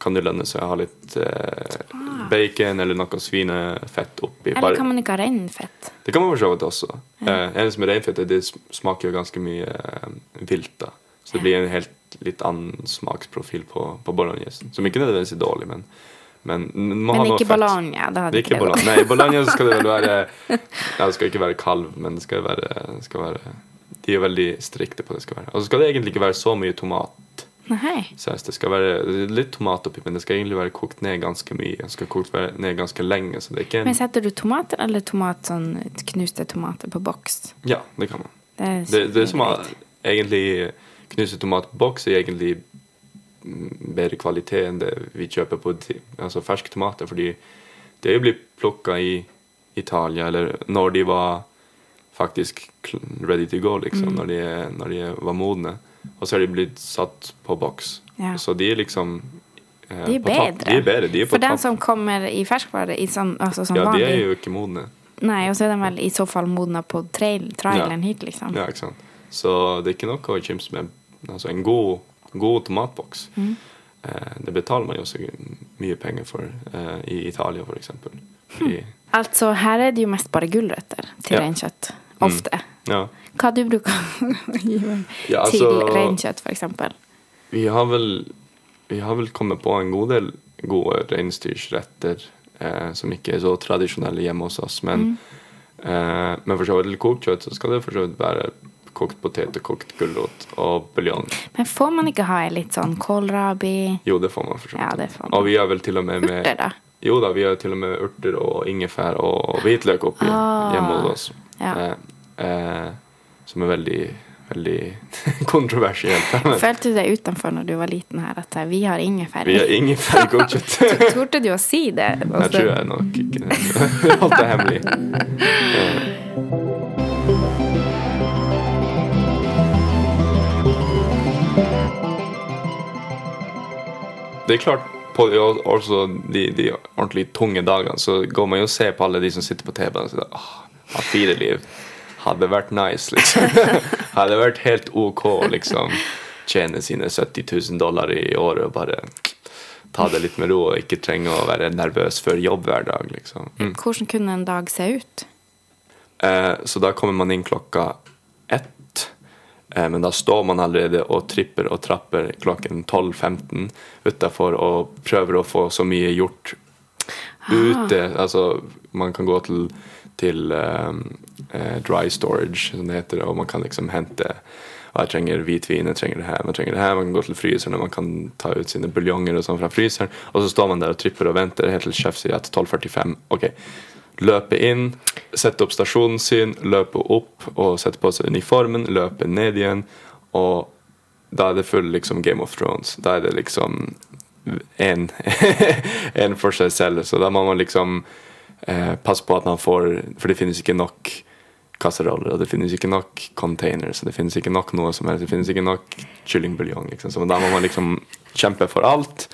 kan det lønne seg å ha litt eh, bacon eller noe svinefett oppi. Eller Bare- kan man ikke ha reinfett? det kan man for så vidt også. Eh, eneste med reinfett er det smaker jo ganske mye eh, vilt. da. Så det blir en helt litt annen smaksprofil på, på bolognesen. Som ikke nødvendigvis er dårlig, men, men man Men ikke bologna. Det hadde er ikke det Nei, bologna skal det vel være ja, Det skal ikke være kalv, men det skal være, skal være De er veldig strikte på det skal være. Og så skal det egentlig ikke være så mye tomat. Så det skal være er litt tomat oppi, men det skal egentlig være kokt ned ganske mye. Det skal kokt ned ganske lenge. Så det er ikke en Men setter du tomater eller tomat, sånn knuste tomater på boks? Ja, det kan man. Det er, Det, det som er egentlig knuste tomatboks er egentlig mm, bedre kvalitet enn det vi kjøper på altså ferske tomater. Fordi det er jo blitt plukka i Italia, eller når de var faktisk ready to go, liksom. Når, de, når de var modne. Og så er de blitt satt på boks. Ja. Så de er liksom eh, De er bedre. De er bedre. De er For den som kommer i ferskvare, i sånn, altså sånn Ja, de er jo ikke modne. Nei, og så er de vel i så fall modna på trail, traileren hit, liksom. Ja, ikke sant. Så det er ikke noe å kimse med. Altså en god, god tomatboks. Mm. Eh, det betaler man jo også mye penger for eh, i Italia, for eksempel. Altså, her er det jo mest bare gulrøtter til Ja. reinkjøtt. Ofte. ja. Hva du bruker å gi Ja, til altså- reinkjøtt, for eksempel? Vi har vel Vi har vel kommet på en god del gode reinsdyrretter eh, som ikke er så tradisjonelle hjemme hos oss. Men, eh, men for så vidt til kokt kjøtt så skal det for så vidt være kokt potet og kokt gulrot og buljong. Men får man ikke ha en litt sånn kålrabi Jo, det får man for. Ja, det får man. Og vi gjør vel til og med med Urter, da? Jo da, vi gjør til og med urter og ingefær og hvitløk oppi Ah, hjemme hos oss. ja. Eh, eh, som er veldig, veldig kontroversielt. Følte du deg utenfor når du var liten her, at vi har ingefær? vi har ingefær i kokt kjøtt. Torde du å si det? Jeg tror jeg nok ikke. Holdt det hemmelig. Det er klart, på også de, de ordentlig tunge dagene så går man jo og ser på alle de som sitter på TV-en og sier åh, ha fire liv. Hadde vært nice, liksom. Hadde vært helt ok å liksom tjene sine 70 000 dollar i året og bare ta det litt med ro og ikke trenge å være nervøs før jobb hver dag, liksom. Mm. Hvordan kunne en dag se ut? Eh, så da kommer man inn klokka men da står man allerede og tripper og trapper klokken 12-15 utafor og prøver å få så mye gjort ute. Altså, man kan gå til, til eh, eh, dry storage, som det heter, og man kan liksom hente jeg trenger hvitvin, jeg trenger det her, man trenger det her. Man kan gå til fryseren og man kan ta ut sine buljonger og sånn fra fryseren. Og så står man der og tripper og venter helt til sjef sier at 12.45. Ok, løpe inn, sette opp stasjonen sin, løpe opp og sette på seg uniformen, løpe ned igjen. Og da er det full liksom Game of Thrones. Da er det liksom en for seg selv. Så da må man liksom eh, passe på at man får For det finnes ikke nok kasseroller, og det finnes ikke nok containers, og det finnes ikke nok noe som helst. Det finnes ikke nok kyllingbuljong. Liksom. Så da må man liksom kjempe for alt.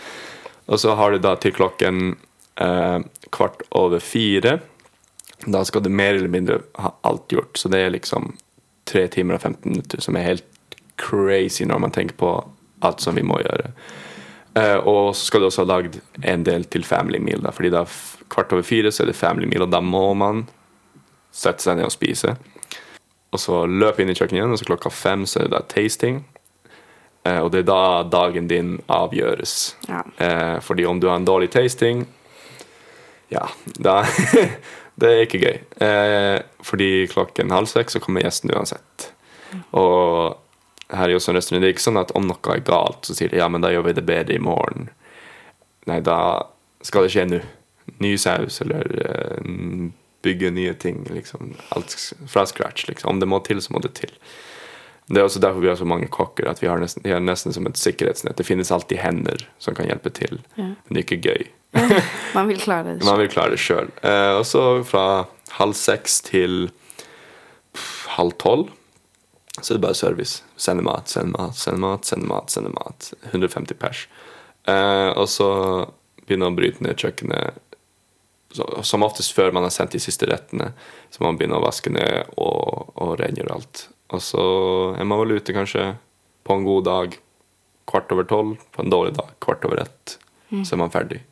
Og så har du da til klokken eh, kvart over fire. Da skal du mer eller mindre ha alt gjort. Så det er liksom tre timer og 15 minutter, som er helt crazy når man tenker på alt som vi må gjøre. Uh, og så skal du også ha lagd en del til family meal, da, fordi da kvart over fire så er det family meal, og da må man sette seg ned og spise. Og så løpe inn i kjøkkenet igjen, og så klokka fem så er det da tasting. Uh, og det er da dagen din avgjøres. Ja. Uh, fordi om du har en dårlig tasting, ja, da Det er ikke gøy. Eh, fordi klokken halv seks så kommer gjesten uansett. Og her i Josson restaurant det er ikke sånn at om noe er galt, så sier de ja, men da gjør vi det bedre i morgen. Nei, da skal det skje nå. Ny saus, eller eh, bygge nye ting. liksom. Alt fra scratch. liksom. Om det må til, så må det til. Det er også derfor vi har så mange kokker. at Vi har nesten, vi har nesten som et sikkerhetsnett. Det finnes alltid hender som kan hjelpe til. Men det er ikke gøy. Man vil klare det Man vil klare det sjøl. Eh, og så fra halv seks til halv tolv så er det bare service. Sende mat, sende mat, sende mat, sende mat. sende mat. 150 pers. Eh, og så begynne å bryte ned kjøkkenet som oftest før man har sendt de siste rettene. Så man begynne å vaske ned og, og rengjøre alt. Og så er man vel ute kanskje på en god dag kvart over tolv. På en dårlig dag kvart over ett. Så er man ferdig.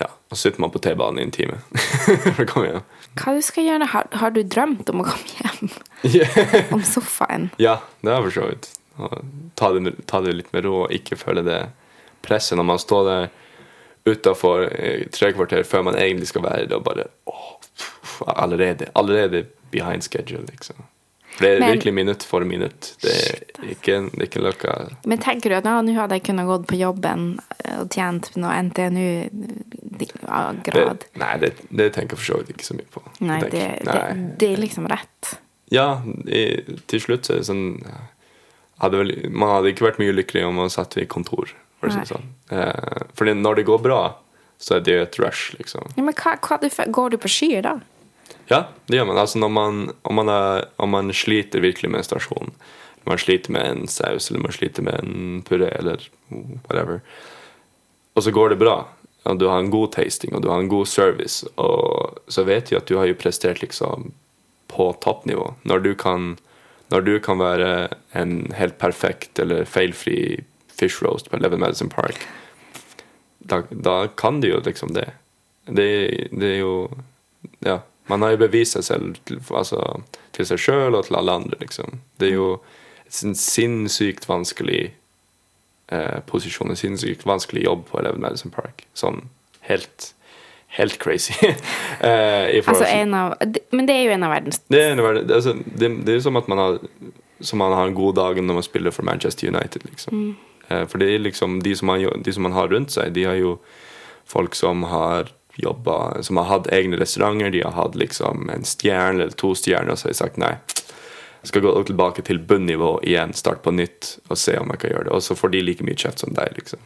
Ja, Og sitter man på T-banen i en time for å komme hjem. Hva du skal gjøre? Har, har du drømt om å komme hjem? Om sofaen? Ja, det har jeg for så vidt. Ta det, ta det litt med ro og ikke føle det presset når man står der utafor tre kvarter før man egentlig skal være der, og bare åh, allerede, allerede behind schedule, liksom. For det er Men- virkelig minutt for minutt. Det er ikke, det er ikke noe Men tenker du at nå hadde jeg kunnet gått på jobben eh, og tjent noe NTNU-grad? Nei, det, det tenker jeg for så vidt ikke så mye på. Nei, det, nei. det er liksom rett. Ja, i, til slutt så er det sånn hadde vel, Man hadde ikke vært mye lykkelig om man satt i kontor. For si sånn. Eh, fordi når det går bra, så er det et rush, liksom. Ja, men hva, hva går du på skyer da? Ja, det gjør man. Altså når man, om, man er, om man sliter virkelig med en stasjon, om man sliter med en saus eller man sliter med en puré eller whatever, og så går det bra, og du har en god tasting og du har en god service, og så vet du at du har jo prestert liksom på toppnivå. Når du kan, når du kan være en helt perfekt eller feilfri fish roast på Eleven Medicine Park, da, da kan du jo liksom det. Det, det er jo Ja. Man har jo bevist seg selv til, altså, til seg sjøl og til alle andre, liksom. Det er jo en sinnssykt vanskelig eh, posisjon, en sinnssykt vanskelig jobb på Eleven Madison Park. Sånn helt Helt crazy. eh, Altså en av, men det er jo en av verdens det er, en verden- det, er altså, det, det er som at man har Som man har en god dag når man spiller for Manchester United, liksom. Eh, for det er liksom de som, man, de som man har rundt seg, de har jo folk som har jobba Som har hatt egne restauranter, de har hatt liksom en stjerne eller to stjerner, og så har de sagt nei. Jeg skal gå tilbake til bunnivå igjen, starte på nytt og se om jeg kan gjøre det. Og så får de like mye kjeft som deg, liksom.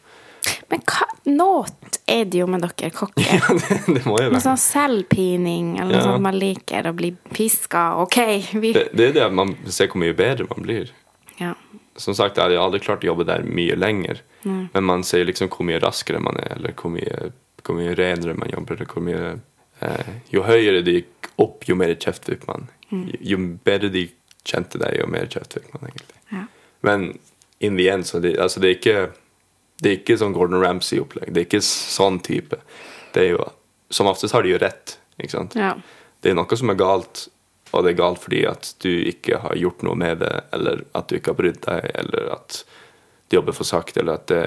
Men hva noe er det jo med dere kokker? det må jo være. sånn selvpining, eller noe Ja. sånt man liker å bli piska. Ok, vi Det, det er det at man ser hvor mye bedre man blir. Ja. som sagt, jeg hadde aldri klart å jobbe der mye lenger. Men man ser liksom hvor mye raskere man er, eller hvor mye, hvor mye renere man jobber. Mye, eh, jo høyere det gikk opp, jo mer kjeft fikk man. Jo, jo bedre de kjente deg, jo mer kjeft fikk man egentlig. Ja. Men in the end, så det, altså det er ikke det er ikke sånn Gordon Ramsay-opplegg. Det er ikke sånn type. Det er jo, Som oftest har de jo rett. ikke sant? ja. det er noe som er galt, og det er galt fordi at du ikke har gjort noe med det, eller at du ikke har brydd deg, eller at du jobber for sakte, eller at det,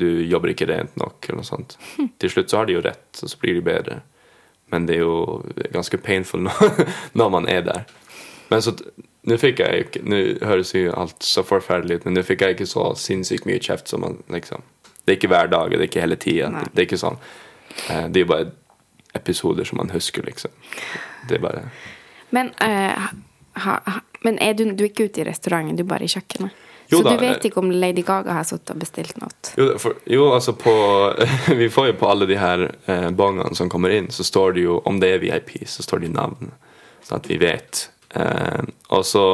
du jobber ikke rent nok, eller noe sånt. Til slutt så har de jo rett, og så blir de bedre. Men det er jo ganske painful når, man er der. Men så Nå fikk jeg ikke Nå høres jo alt så forferdelig ut, men nå fikk jeg ikke så sinnssykt mye kjeft som man liksom Det er ikke hver dag, det er ikke hele tida. Det, Det er ikke sånn. Eh, Det er jo bare episoder som man husker, liksom. Det er bare Men, uh, ha, ha, men er du, du er ikke ute i restauranten, du er bare i kjøkkenet? Jo så da, du vet eh, ikke om Lady Gaga har sittet og bestilt noe? Jo, for, jo altså på Vi får jo på alle de her eh, bongene som kommer inn, så står det jo Om det er VIP, så står det navn, sånn at vi vet. Eh, og så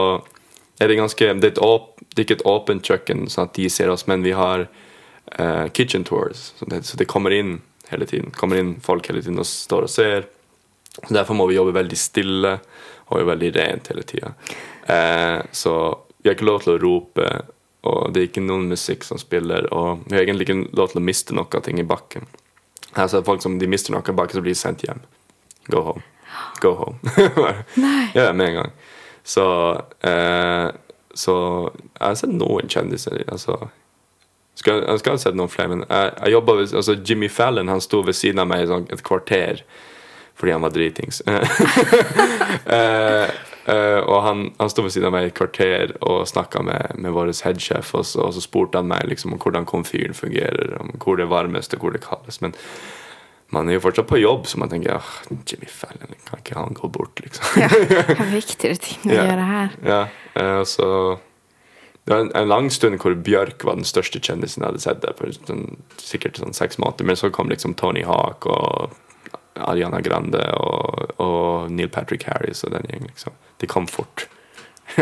er det ganske Det er, et åp, det er ikke et åpent kjøkken, sånn at de ser oss, men vi har eh, kitchen tours, så det, så det kommer inn hele tiden. kommer inn folk hele tiden og står og ser. Så Derfor må vi jobbe veldig stille og veldig rent hele tida. Eh, så vi har ikke lov til å rope, og det er ikke noen musikk som spiller, og vi har egentlig ikke lov til å miste noe ting i bakken. Altså folk som de mister noe i bakken, så blir de sendt hjem. Go home. Go home. ja, med en gang. Så, eh, så jeg har sett noen kjendiser. Altså, skal, jeg skal ha sett noen flere, men jeg, jeg jobbet ved, altså Jimmy Fallon han sto ved siden av meg i sånn et kvarter fordi han var dritings. Eh, og han, han sto ved siden av meg i et kvarter og snakka med, med vår headsjef, og så, og så spurte han meg liksom om hvordan komfyren fungerer, om hvor det er varmest og hvor det kaldes. Men man er jo fortsatt på jobb, så man tenker oh, Jimmy Fallon, kan ikke han gå bort, liksom? Ja, det er viktigere ting å Ja. gjøre her? Ja, uh, så Det var en, en lang stund hvor Bjørk var den største kjendisen jeg hadde sett der, sånn, sikkert sånn seks måneder. Men så kom liksom Tony Hawk og Ariana Grande og, og Neil Patrick Harris og den gjengen. Liksom. De kom fort.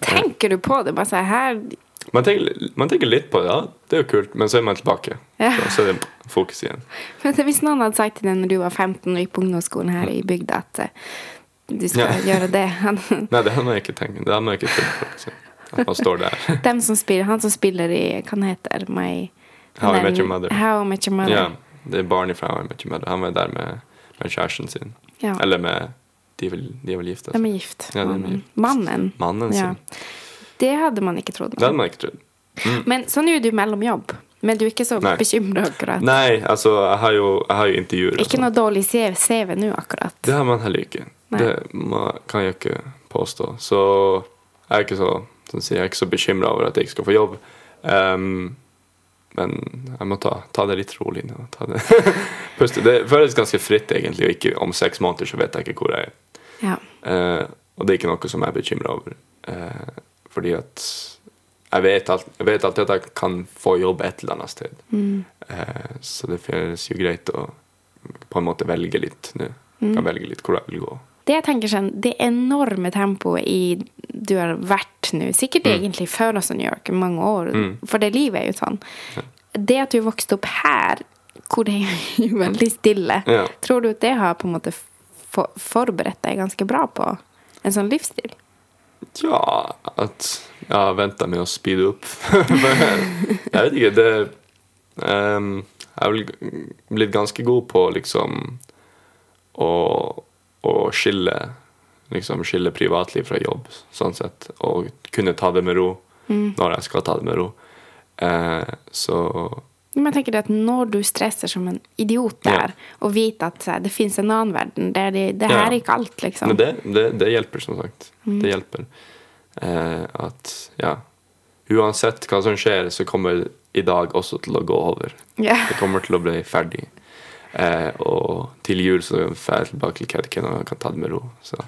Tenker du på det? Bare så her Man tenker, man tenker litt på det, ja, det er jo kult, men så er man tilbake. Ja. Så, så er det fokus igjen. Men Hvis noen hadde sagt til deg når du var 15 og gikk på ungdomsskolen her i bygda at eh, du skal Ja. gjøre det Nei, det hadde man ikke tenkt. Det hadde jeg ikke tenkt på. Liksom. At man står der. dem som spiller, Han som spiller i Hva heter My How I Met Your Mother. How I Met Your Mother. Ja, det er barn fra How I. Han var der med, med kjæresten sin. Ja. Eller med De er vel, de er vel gift? De Altså. er gift. Ja, de er gift. Mannen. Mannen Ja. Det hadde man ikke trodd. Det hadde man ikke trodd. Men så nå er du mellom jobb. Men du er ikke så bekymra akkurat? Nei, altså, jeg har jo, jeg har jo intervjuer. Ikke noe dårlig CV nå, akkurat? Det har man heller ikke. Nei. Det man, kan jeg ikke påstå. Så jeg er ikke så, sånn si, jeg er ikke så bekymra over at jeg ikke skal få jobb. Ehm, men jeg må ta, ta det litt rolig nå. Ta det. Det føles ganske fritt, egentlig. Og ikke om seks måneder så vet jeg ikke hvor jeg er. Ja. Uh, og det er ikke noe som jeg er bekymra over. Uh, fordi at jeg vet, alt, jeg vet alltid at jeg kan få jobb et eller annet sted. Eh, så det føles jo greit å på en måte velge litt nå. Kan velge litt hvor jeg vil gå. Det jeg tenker sånn, det enorme tempoet i du har vært nå, sikkert Mm. egentlig før New York i mange år, for det livet er jo sånn. Det at du vokste opp her, hvor det er veldig stille. Ja. Tror du at det har på en måte for, forberedt deg ganske bra på en sånn livsstil? Ja, at jeg har venta med å speede opp. Jeg vet ikke, det um, Jeg er vel blitt ganske god på liksom å, å skille liksom skille privatliv fra jobb, sånn sett. Og kunne ta det med ro når jeg skal ta det med ro. Eh, så Men jeg tenker det at når du stresser som en idiot der, og vet at eh, det fins en annen verden, der det, det her Ja. er ikke alt, liksom. Men det, det, det hjelper, som sagt. Det hjelper. Eh, at ja Uansett hva som skjer, så kommer i dag også til å gå over. Yeah. Det kommer til å bli ferdig. Eh, og til jul så drar jeg tilbake til Kautokeino og kan ta det med ro. Så.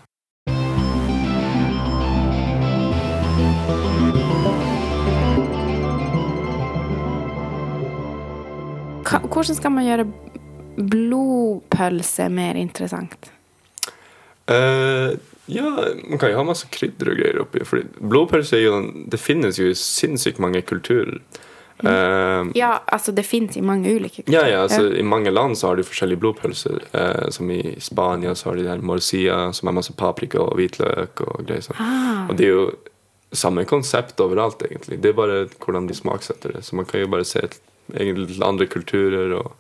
Hvordan skal man gjøre blodpølse mer interessant? Uh, ja, man kan jo ha masse krydder og greier oppi. Fordi blodpølse er jo Det finnes jo i sinnssykt mange kulturer. Eh, Ja, altså det fins i mange ulike Ja, ja, altså I mange land så har de forskjellige blodpølser. Eh, som i Spania så har de der morcia, som er masse paprika og hvitløk og greier sånn. Og det er jo samme konsept overalt, egentlig. Det er bare hvordan de smaksetter det. Så man kan jo bare se egentlig til andre kulturer og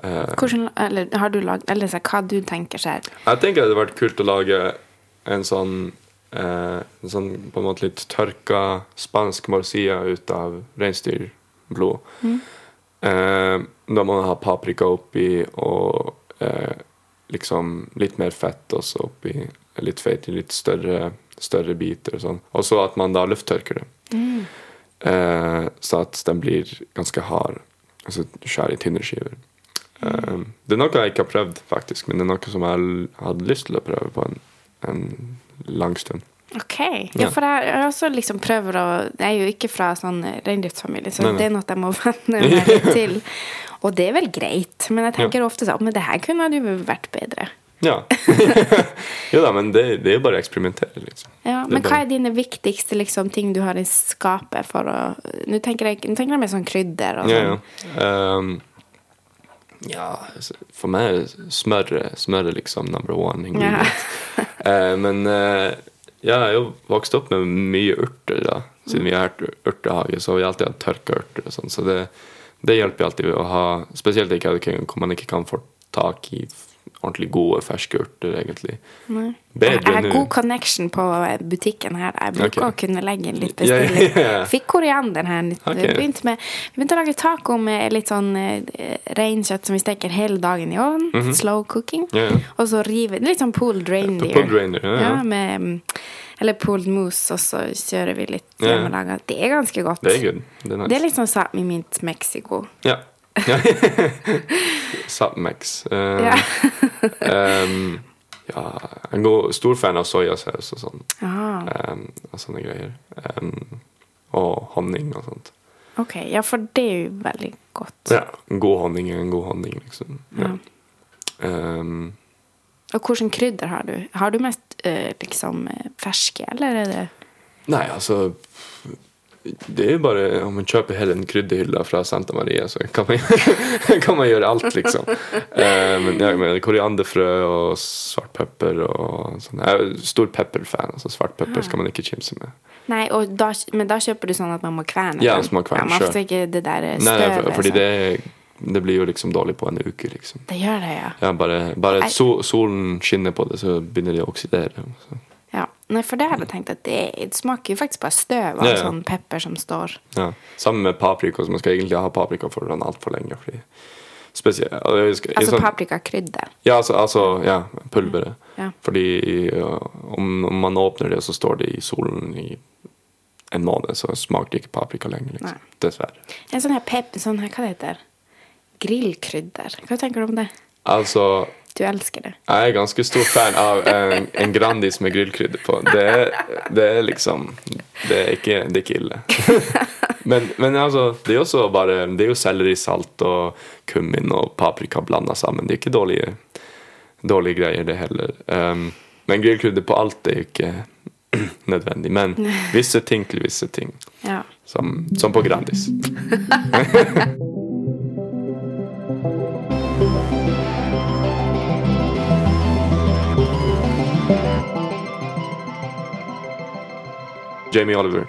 Hvordan, eller har du lagd Eller så, hva du tenker skjer? Jeg tenker det hadde vært kult å lage en sånn eh, En sånn på en måte litt tørka spansk morcia ut av reinsdyrblod. Eh, da må man ha paprika oppi og eh, liksom litt mer fett også oppi. Litt feit i litt større, større biter og sånn. Og så at man da lufttørker det. Eh, så at den blir ganske hard. Altså skjær i tynne skiver. Eh, det er noe jeg ikke har prøvd, faktisk, men det er noe som jeg hadde lyst til å prøve på en, en lang stund. Ok. Ja, Ja. for jeg, jeg også liksom prøver å Jeg er jo ikke fra sånn reindriftsfamilie, så Nei, nei. det er noe jeg må venne meg litt til. Og det er vel greit, men jeg tenker ofte sånn Men det her kunne jo vært bedre. Ja. jo da, men det, det er jo bare å eksperimentere, liksom. Ja, men men hva er dine viktigste liksom, ting du har i skapet for å Nå tenker jeg, nå tenker jeg mer sånn krydder og Ja, sånn. ja. Ehm, ja, altså, for meg er smør, smør liksom number one ingredient. uh, men eh, ja, jeg har jo vokst opp med mye urter, da. Siden vi har hatt urtehage, så har vi alltid hatt tørka urter og sånn. Så det, det hjelper alltid å ha Spesielt i Kautokeino, hvor man ikke kan få tak i ordentlig gode ferske urter, egentlig. Nei. Bedre Jeg har god connection på butikken her. Jeg bruker okay. å kunne legge inn litt bestilling. Yeah, yeah. Fikk koriander her. Litt. Ok. Vi, begynte med, vi begynte å lage taco med litt sånn uh, reinkjøtt som vi steker hele dagen i ovnen. Slow cooking. Mhm. Ja, ja. Og så rive Litt sånn pulled reindeer. Pulled reindeer, ja, med, mm, eller pulled mousse, og så kjører vi litt hjemmelaga. Det er ganske godt. Det er. Det er nice. Det er litt sånn Sápmi mint Mexico. Ja. Sapmex. Um, Ja. um, ja, jeg er stor fan av soyasaus og sånn. Ah, Um, og sånne greier. Um, og honning og sånt. ok, ja, for det er jo veldig godt. Ja, god honning er en god honning, liksom. Ja. Um, Og hvilke krydder har du? Har du mest eh, liksom eh, ferske, eller er det nei, altså det er jo bare Om man kjøper hele en krydderhylle fra Santa Maria, så kan man, kan man gjøre alt, liksom. Eh, men jeg mener, korianderfrø og svart pepper og sånn. Jeg er stor pepperfan. Altså svart pepper skal man ikke kimse med. Nei, og da, men da kjøper du sånn at man må kverne Ja, må man kverne ja, man får ikke det der støvet. nei, for- fordi sånn. det, det blir jo liksom dårlig på en uke, liksom. Det gjør det, ja. Ja, bare bare sol, solen skinner på det, så begynner de å oksidere. Så. Ja. Nei, for det hadde jeg tenkt at det, smaker jo faktisk bare støv av Ja, ja. sånn pepper som står Ja. Sammen med paprika, så man skal egentlig ha paprika foran altfor lenge. Fordi spesielt, altså Altså sånn- paprikakrydder. Ja, altså, altså ja, pulveret. Ja. Fordi om, om man åpner det, så står det i solen i en måned, så smaker det ikke paprika lenger. Liksom. Nei. Dessverre. En sånn her pep, sånn her, hva det heter Grillkrydder. Hva tenker du om det? Altså Du elsker det. Jeg er ganske stor fan av en, en Grandis med grillkrydder på. Det er, det er liksom Det er ikke, det er ikke ille. Men, men altså, det er også bare Det er jo sellerisalt og kummin og paprika blanda sammen. Det er ikke dårlige, dårlige greier, det heller. Um, men grillkrydder på alt er jo ikke nødvendig. Men visse ting til visse ting. Ja. Som, som på Grandis. Jamie Oliver.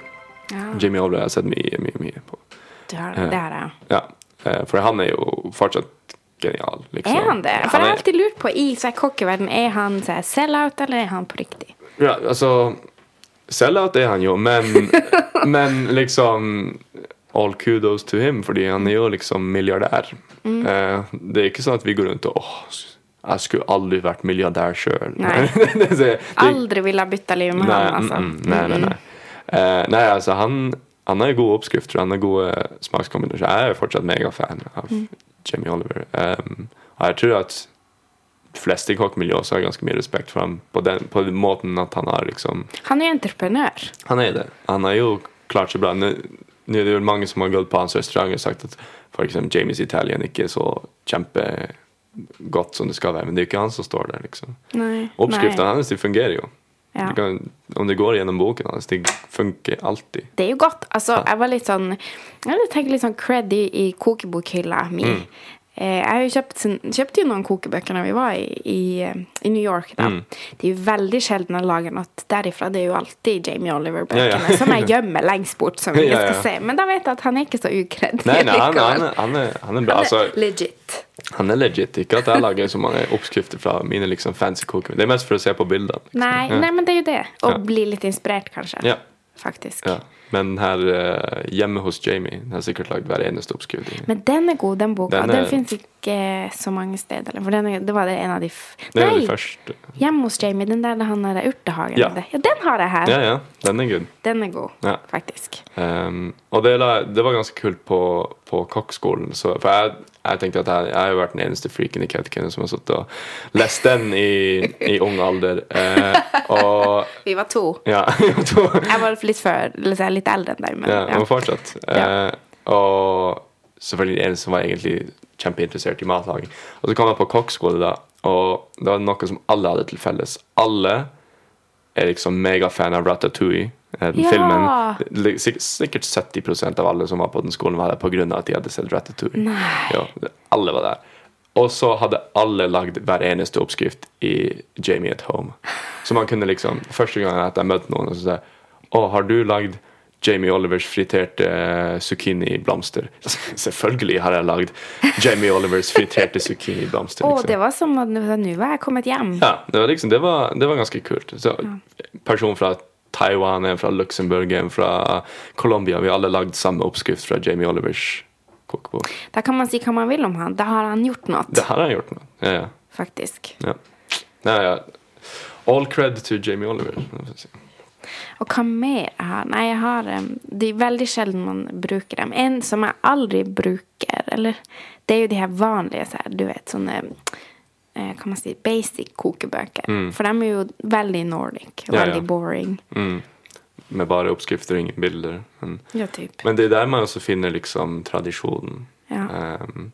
Ja, Jamie Oliver har jeg sett mye, mye, mye på. Det har, det har jeg. Ja, eh, for han er jo fortsatt genial. Liksom. Er han det? For Han jeg har alltid lurt på i så her kokkeverden, er han så sell-out, eller er han på riktig? Ja, altså Sellout er han jo, men, men liksom All kudos to him, fordi han er jo liksom milliardær. Mm. Eh, det er ikke sånn at vi går rundt og åh, jeg skulle aldri vært milliardær sjøl. Aldri ville ha bytta liv med Nei, han, altså. mm, mm, nei, nei, nei. Eh, nei, altså han, han har gode oppskrifter, han har gode smakskombinasjoner. Jeg er jo fortsatt megafan av Mm. Jamie Oliver. Um, og jeg tror at fleste i kokkmiljøet også har ganske mye respekt for ham på den, på den måten at han har liksom Han er entreprenør. Han er det. Han har jo klart seg bra. Nå nå er det jo mange som har gått på hans restaurant og sagt at eksempel Jamies Italian ikke er så kjempegodt som det skal være, men det er jo ikke han som står der, liksom. Oppskriftene hans de fungerer jo. Ja. Du kan, om det går gjennom boken hans, det funker alltid. Det er jo godt. Altså, jeg var litt sånn Jeg hadde tenkt litt sånn cred i, i kokebokhylla mi. Mm. Eh, jeg har jo kjøpt, kjøpte jo noen kokebøker når vi var i, i, eh, i New York. da. Mm. Det er jo veldig sjelden jeg lager noe derifra. Det er jo alltid Jamie Oliver-bøkene Ja, ja. som jeg gjemmer lengst bort. som vi Ja, skal se. Men da vet jeg at han er ikke så ukredd. Nei, nei, han, han, er, han, er, han er bra. Han er Altså, legit. han er legit. Ikke at jeg lager så mange oppskrifter fra mine liksom fancy kokebøker. Det er mest for å se på bildene. liksom. Nei, nei, men det er jo det. Og bli litt inspirert, kanskje. Ja. Faktisk. Ja. Men her uh, hjemme hos Jamie den har sikkert lagd hver eneste oppskrift. Men den er god, den boka. Den Den, er- fins ikke så mange steder. For den det var det en av de f Det Nei! første. Hjemme hos Jamie, den der han der urtehagen. Ja. Ja. den har jeg her. Ja, ja. Den er good. Den er god, Ja. faktisk. Um, og det, det var ganske kult på, på kokkskolen. For jeg, jeg tenkte at jeg, jeg har jo vært den eneste freaken i Kautokeino som har sittet og lest den i, i ung alder. Uh, og Vi var to. ja, to, Jeg var litt før, eller så jeg litt eldre enn deg, men ja, ja. men fortsatt. Ja. Eh, og selvfølgelig en som var egentlig kjempeinteressert i matlaging. Og så kom jeg på kokkskole, da, og det var noe som alle hadde til felles. Alle er liksom megafan av Ratatouille. eh, Den Ja. filmen. Sikkert, sikkert 70% av alle som var på den skolen, var der pga. at de hadde sett Ratatouille. Nei. Ja, alle var der. Og så hadde alle lagd hver eneste oppskrift i Jamie at Home. Så man kunne liksom Første gang jeg møtte noen, og så sa jeg Å, har du lagd Jamie Olivers friterte eh, zucchini-blomster? Selvfølgelig har jeg lagd Jamie Olivers friterte zucchini-blomster. Liksom. Oh, det var som at nå var jeg kommet hjem. Ja, det var liksom Det var, det var ganske kult. Så, person fra Taiwan, en fra Luxembourg, en fra Colombia. Vi har alle lagd samme oppskrift fra Jamie Olivers kokebok. Da kan man si hva man vil om han. Da har han gjort noe, Det har han gjort noe, Ja, ja. faktisk. ja. Ja, ja. All cred to Jamie Oliver. Og hva mer jeg har? Nei, jeg har Det er veldig sjelden man bruker dem. En som jeg aldri bruker, eller Det er jo de her vanlige, så her, du vet, sånne eh, kan man si, basic kokebøker. For de er jo veldig nordic. Ja, veldig ja. Boring. Mm. Med bare oppskrifter og ingen bilder. Men, Ja, typ. men det er der man også finner liksom tradisjonen. Um,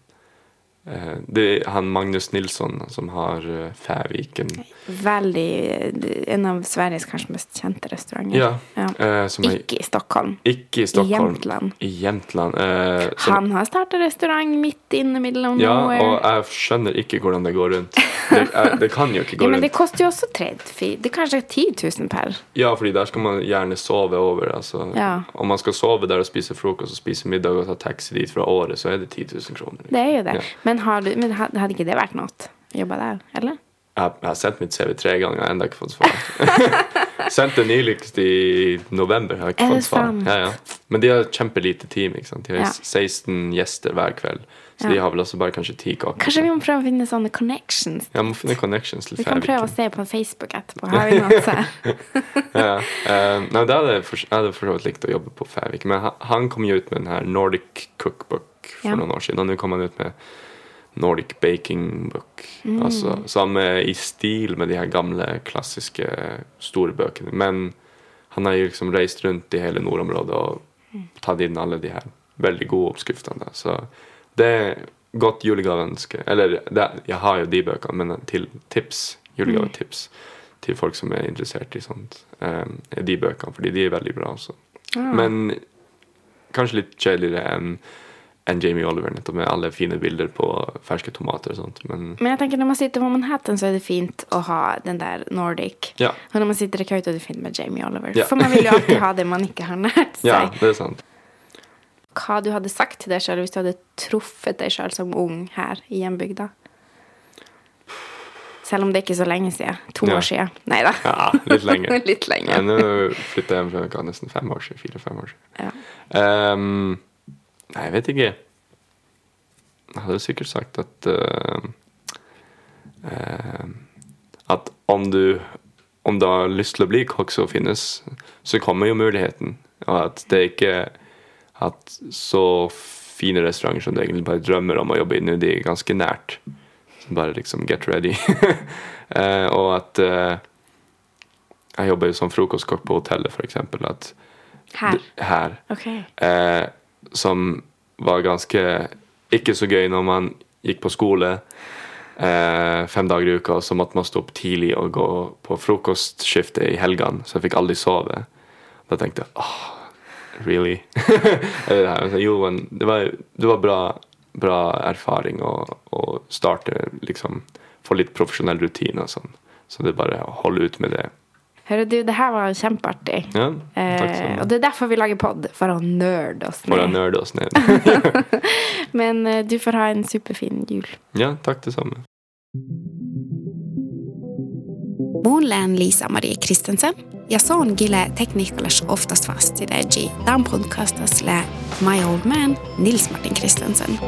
eh, det er han Magnus Nilsson som har uh, Fæviken. Veldig eh, En av Sveriges kanskje mest kjente restauranter. Ja. Ja. eh, Ikke i Stockholm. ikke i Stockholm. Jämtland. I Jämtland. eh, som- Han har starta restaurant midt of ja, nowhere. og jeg skjønner ikke hvordan det går rundt. Det, jeg, det kan jo ikke gå ja, men det koster jo også 30 Det er kanskje 10 000 per. Ja, fordi der skal man gjerne sove over. Altså. Ja. Om man skal sove der og spise frokost og spise middag og ta taxi dit fra året, så er det 10 000 kroner. Det er jo det. Men, har du, men hadde ikke det vært noe? å Jobbe der, eller? Jeg, har- jeg har sendt mitt CV tre ganger, jeg har ennå ikke fått svar. Sendte nyligst i november. Jeg har ikke Er det fått svar. Ja, ja. Men de har kjempelite team. Ikke sant? De har Ja. 16 gjester hver kveld. Så de har vel også bare kanskje ti kaker. Kanskje vi må prøve å finne sånne connections? Ja, må finne connections til Vi kan prøve å se på Facebook etterpå. Har vi noe? Ja. Eh, nei, det hadde jeg for, hadde for så vidt likt å jobbe på Færvik. Men han, kom jo ut med den her Nordic Cookbook for noen år siden. Og nå kom han ut med Nordic Baking Book. Mm. Altså, som er i stil med de her gamle, klassiske, store bøkene. Men han har jo liksom reist rundt i hele nordområdet og Mm. tatt inn alle de her veldig gode oppskriftene. Så det er godt julegaveønske. Eller det, jeg har jo de bøkene, men til tips, julegavetips til folk som er interessert i sånt, um, er de bøkene, fordi de er veldig bra også. Ah. Men kanskje litt kjedeligere enn enn Jamie Oliver, nettopp med alle fine bilder på ferske tomater og sånt. Men Men jeg tenker når man sitter på Manhattan, så er det fint å ha den der Nordic. ja, Og når man sitter i Kautokeino, er det fint med Jamie Oliver. Ja. For man vil jo alltid ha det man ikke har nært seg. ja, det er sant. Hva du hadde sagt til deg sjøl hvis du hadde truffet deg sjøl som ung her i hjembygda? Selv om det ikke er så lenge siden. To Ja. år siden. Nei da. Ja, litt lenge. Litt lenge. Ja, nå flytta jeg hjem fra nesten fem år siden. Fire-fem år siden. Ja. Nei, jeg vet ikke. Jeg hadde sikkert sagt at uh, uh, At om du om du har lyst til å bli kokk som finnes, så kommer jo muligheten. Og at det ikke At så fine restauranter som du egentlig bare drømmer om å jobbe i nå, de er ganske nært. Så bare liksom get ready. uh, og at uh, Jeg jobber jo som frokostkokk på hotellet. At Her. her Ok. eh, som var ganske ikke så gøy når man gikk på skole eh, fem dager i uka, og så måtte man stå opp tidlig og gå på frokostskiftet i helgene, så jeg fikk aldri sove. Da tenkte jeg åh, really? Er det her? jo, men det var, det var bra, bra erfaring å, å starte, liksom, få litt profesjonell rutine og sånn. Så det er bare å holde ut med det. Hører du, det her var kjempeartig. Ja, takk Eh, og det er derfor vi lager pod, for å nerde oss For å ned. nerde oss ned. Men eh, du får ha en superfin jul. Ja, takk det samme. Målen Lisa Marie Kristensen gille se on fast tekniikalas oftast vasti Tämä podcastas My Old Man Nils Martin Kristensen.